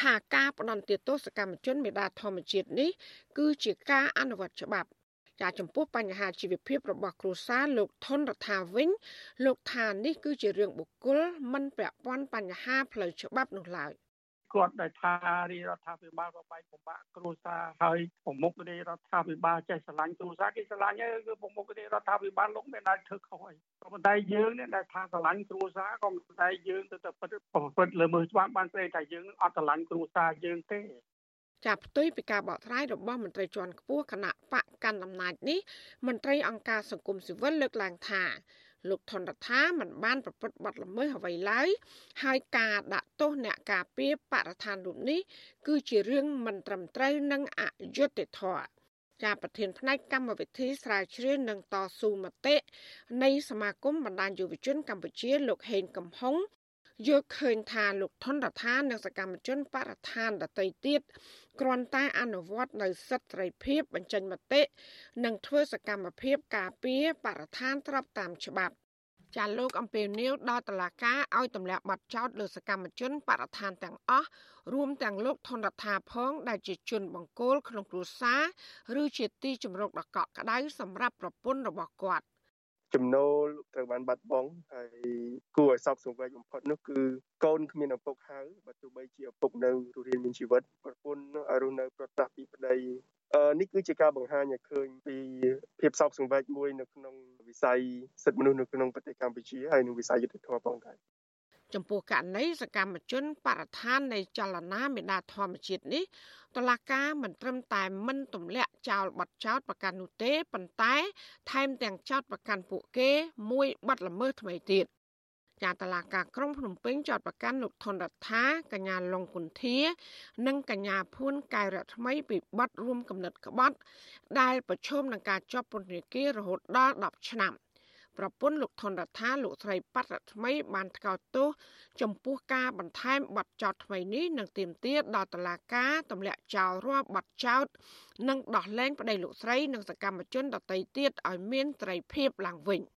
ថាការផ្ដន្ទាទោសកម្មជនមេដាធម្មជាតិនេះគឺជាការអនុវត្តច្បាប់ចាចំពោះបញ្ហាជីវភាពរបស់គ្រួសារលោកថនរដ្ឋាវិញ លោកថានេះគឺជារឿងបុគ្គលមិនពាក់ព័ន្ធបញ្ហាផ្លូវច្បាប់នោះឡើយ។ គាត់ដែលថារាជរដ្ឋាភិបាលបបែកបំបាក់គ្រួសារហើយប្រមុខរាជរដ្ឋាភិបាលចេះស្រឡាញ់គ្រួសារគេស្រឡាញ់ហើយគឺប្រមុខរាជរដ្ឋាភិបាលលោកមានអាចធ្វើខុសហើយក៏ប៉ុន្តែយើងនេះដែលថាស្រឡាញ់គ្រួសារក៏ប៉ុន្តែយើងទៅតែប្រព្រឹត្តលើមើលច្បាប់បានព្រេងថាយើងអត់ស្រឡាញ់គ្រួសារយើងទេចាប់ផ្ទុយពីការបកស្រាយរបស់មន្ត្រីជាន់ខ្ពស់គណៈបកកាន់អំណាចនេះមន្ត្រីអង្គការសង្គមស៊ីវិលលើកឡើងថា លោកថនរដ្ឋាមិនបានប្រព្រឹត្តបទល្មើសអ្វីឡើយហើយការដាក់ទោសអ្នកការពារបរិស្ថានរូបនេះគឺជារឿងមិនត្រឹមត្រូវនិងអយុត្តិធម៌ជាប្រធានផ្នែកកម្មវិធីស្រាវជ្រាវនិងតស៊ូមតិនៃសមាគមបណ្ដាញយុវជនកម្ពុជាលោកហេងកំហុងយល់ឃើញថាលោកថនរដ្ឋានិងសកម្មជនបរិស្ថានដទៃទៀត គ្រាន់តែអនុវត្តនៅសិទ្ធិសេរីភាពបញ្ចេញមតិនិងធ្វើសកម្មភាពការពារបរិស្ថានត្រាប់តាមច្បាប់ចាលោកអំពីនីវដល់តឡាការឲ្យទម្លាក់ប័ណ្ណចោតលើសកម្មជនបរិស្ថានទាំងអស់រួមទាំងលោកថនរដ្ឋាផងដែលជាជនបង្គោលក្នុងគ្រួសារឬជាទីជំរកដ៏កក់ក្ដៅសម្រាប់ប្រពន្ធរបស់គាត់ ចំណូលត្រូវបានបាត់បង់ហើយគួរឲ្យសោកសង្វេគបំផុតនោះគឺកូនគ្មានឪពុកហៅបើទោះបីជាឪពុកនៅទូរៀនមានជីវិតប្រពន្ធឲ្យរស់នៅប្រតាស់ពីប្តីអឺនេះគឺជាការបង្ហាញឲ្យឃើញពីភាពសោកសង្វេគមួយនៅក្នុងវិស័យសិទ្ធិមនុស្សនៅក្នុងប្រទេសកម្ពុជាហើយនិងវិស័យយុត្តិធម៌ផងដែរ ចំពោះករណីសកម្មជនបរិស្ថាននៃចលនាមេដាធម្មជាតិនេះតឡាការមិនត្រឹមតែមិនទម្លាក់ចោលបទចោតប្រកាន់នោះទេប៉ុន្តែថែមទាំងចោតប្រកាន់ពួកគេមួយបទល្មើសថ្មីទៀតចាតឡាការក្រុងភ្នំពេញចោតប្រកាន់លោកថនរដ្ឋាកញ្ញាឡុងគុន្ធា និងកញ្ញាភួនកែរថ្មីពីបទរួមកំណត់ក្បត់ ដែលប្រឈមនឹងការជាប់ពន្ធនាគាររហូតដល់10ឆ្នាំ។ ប្រពន្ធលោកថនរដ្ឋាលោកស្រីប៉ាត់រថ្មី បានថ្កោលទោសចំពោះការបន្ថែមបទចោទថ្មីនេះនឹងទាមទារដល់តុលាការទម្លាក់ចោលរាល់បទចោទនិងដោះលែងប្តីលោកស្រីនិងសកម្មជនដទៃទៀតឲ្យមានត្រីភាពឡើងវិញ។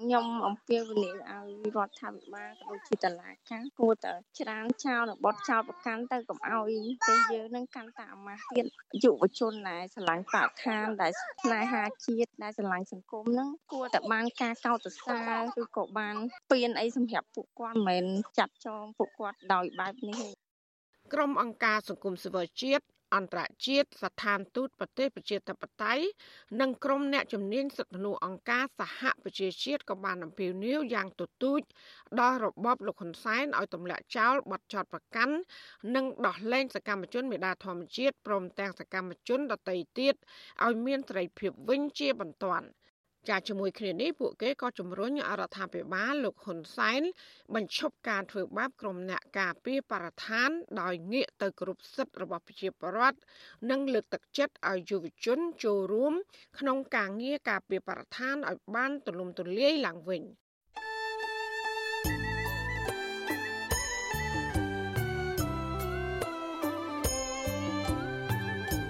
ខ្ញុំអំពាវនាវឲ្យរដ្ឋាភិបាលក៏ដូចជាតុលាការគួរតែច្រានចោលរបបចោលប្រកាន់ទៅកុំឲ្យទេយើងនឹងកាន់តែអាម៉ាស់ទៀតយុវជនដែលស្រឡាញ់បរិស្ថានដែលស្នេហាជាតិដែលស្រឡាញ់សង្គមនឹងគួរតែបានការកោតសរសើរឬក៏បានពៀនអីសម្រាប់ពួកគាត់មិនមែនចាត់ចងពួកគាត់ដោយបែបនេះទេក្រុមអង្គការសង្គមស៊ីវិលជាតិ អន្តរជាតិស្ថានទូតប្រទេសប្រជាធិបតេយ្យនិងក្រុមអ្នកជំនាញសិទ្ធិមនុស្សអង្គការសហប្រជាជាតិក៏បានអំពាវនាវយ៉ាងទទូចដល់របបលោកហ៊ុនសែនឲ្យទម្លាក់ចោលបទចោទប្រកាន់និងដោះលែងសកម្មជនមេដាធម្មជាតិព្រមទាំងសកម្មជនដទៃទៀតឲ្យមានសេរីភាពវិញជាបន្ទាន់ ចាជាមួយគ្នានេះពួកគេក៏ជំរុញឲ្យរដ្ឋាភិបាលលោកហ៊ុនសែនបញ្ឈប់ការធ្វើបាបក្រុមអ្នកការពារបរិស្ថាន ដោយងាកទៅគ្រប់សិទ្ធិរបស់ប្រជាពលរដ្ឋនិងលើកទឹកចិត្តឲ្យយុវជនចូលរួម ក្នុងការងារការពារបរិស្ថានឲ្យបានទូលំទូលាយឡើងវិញ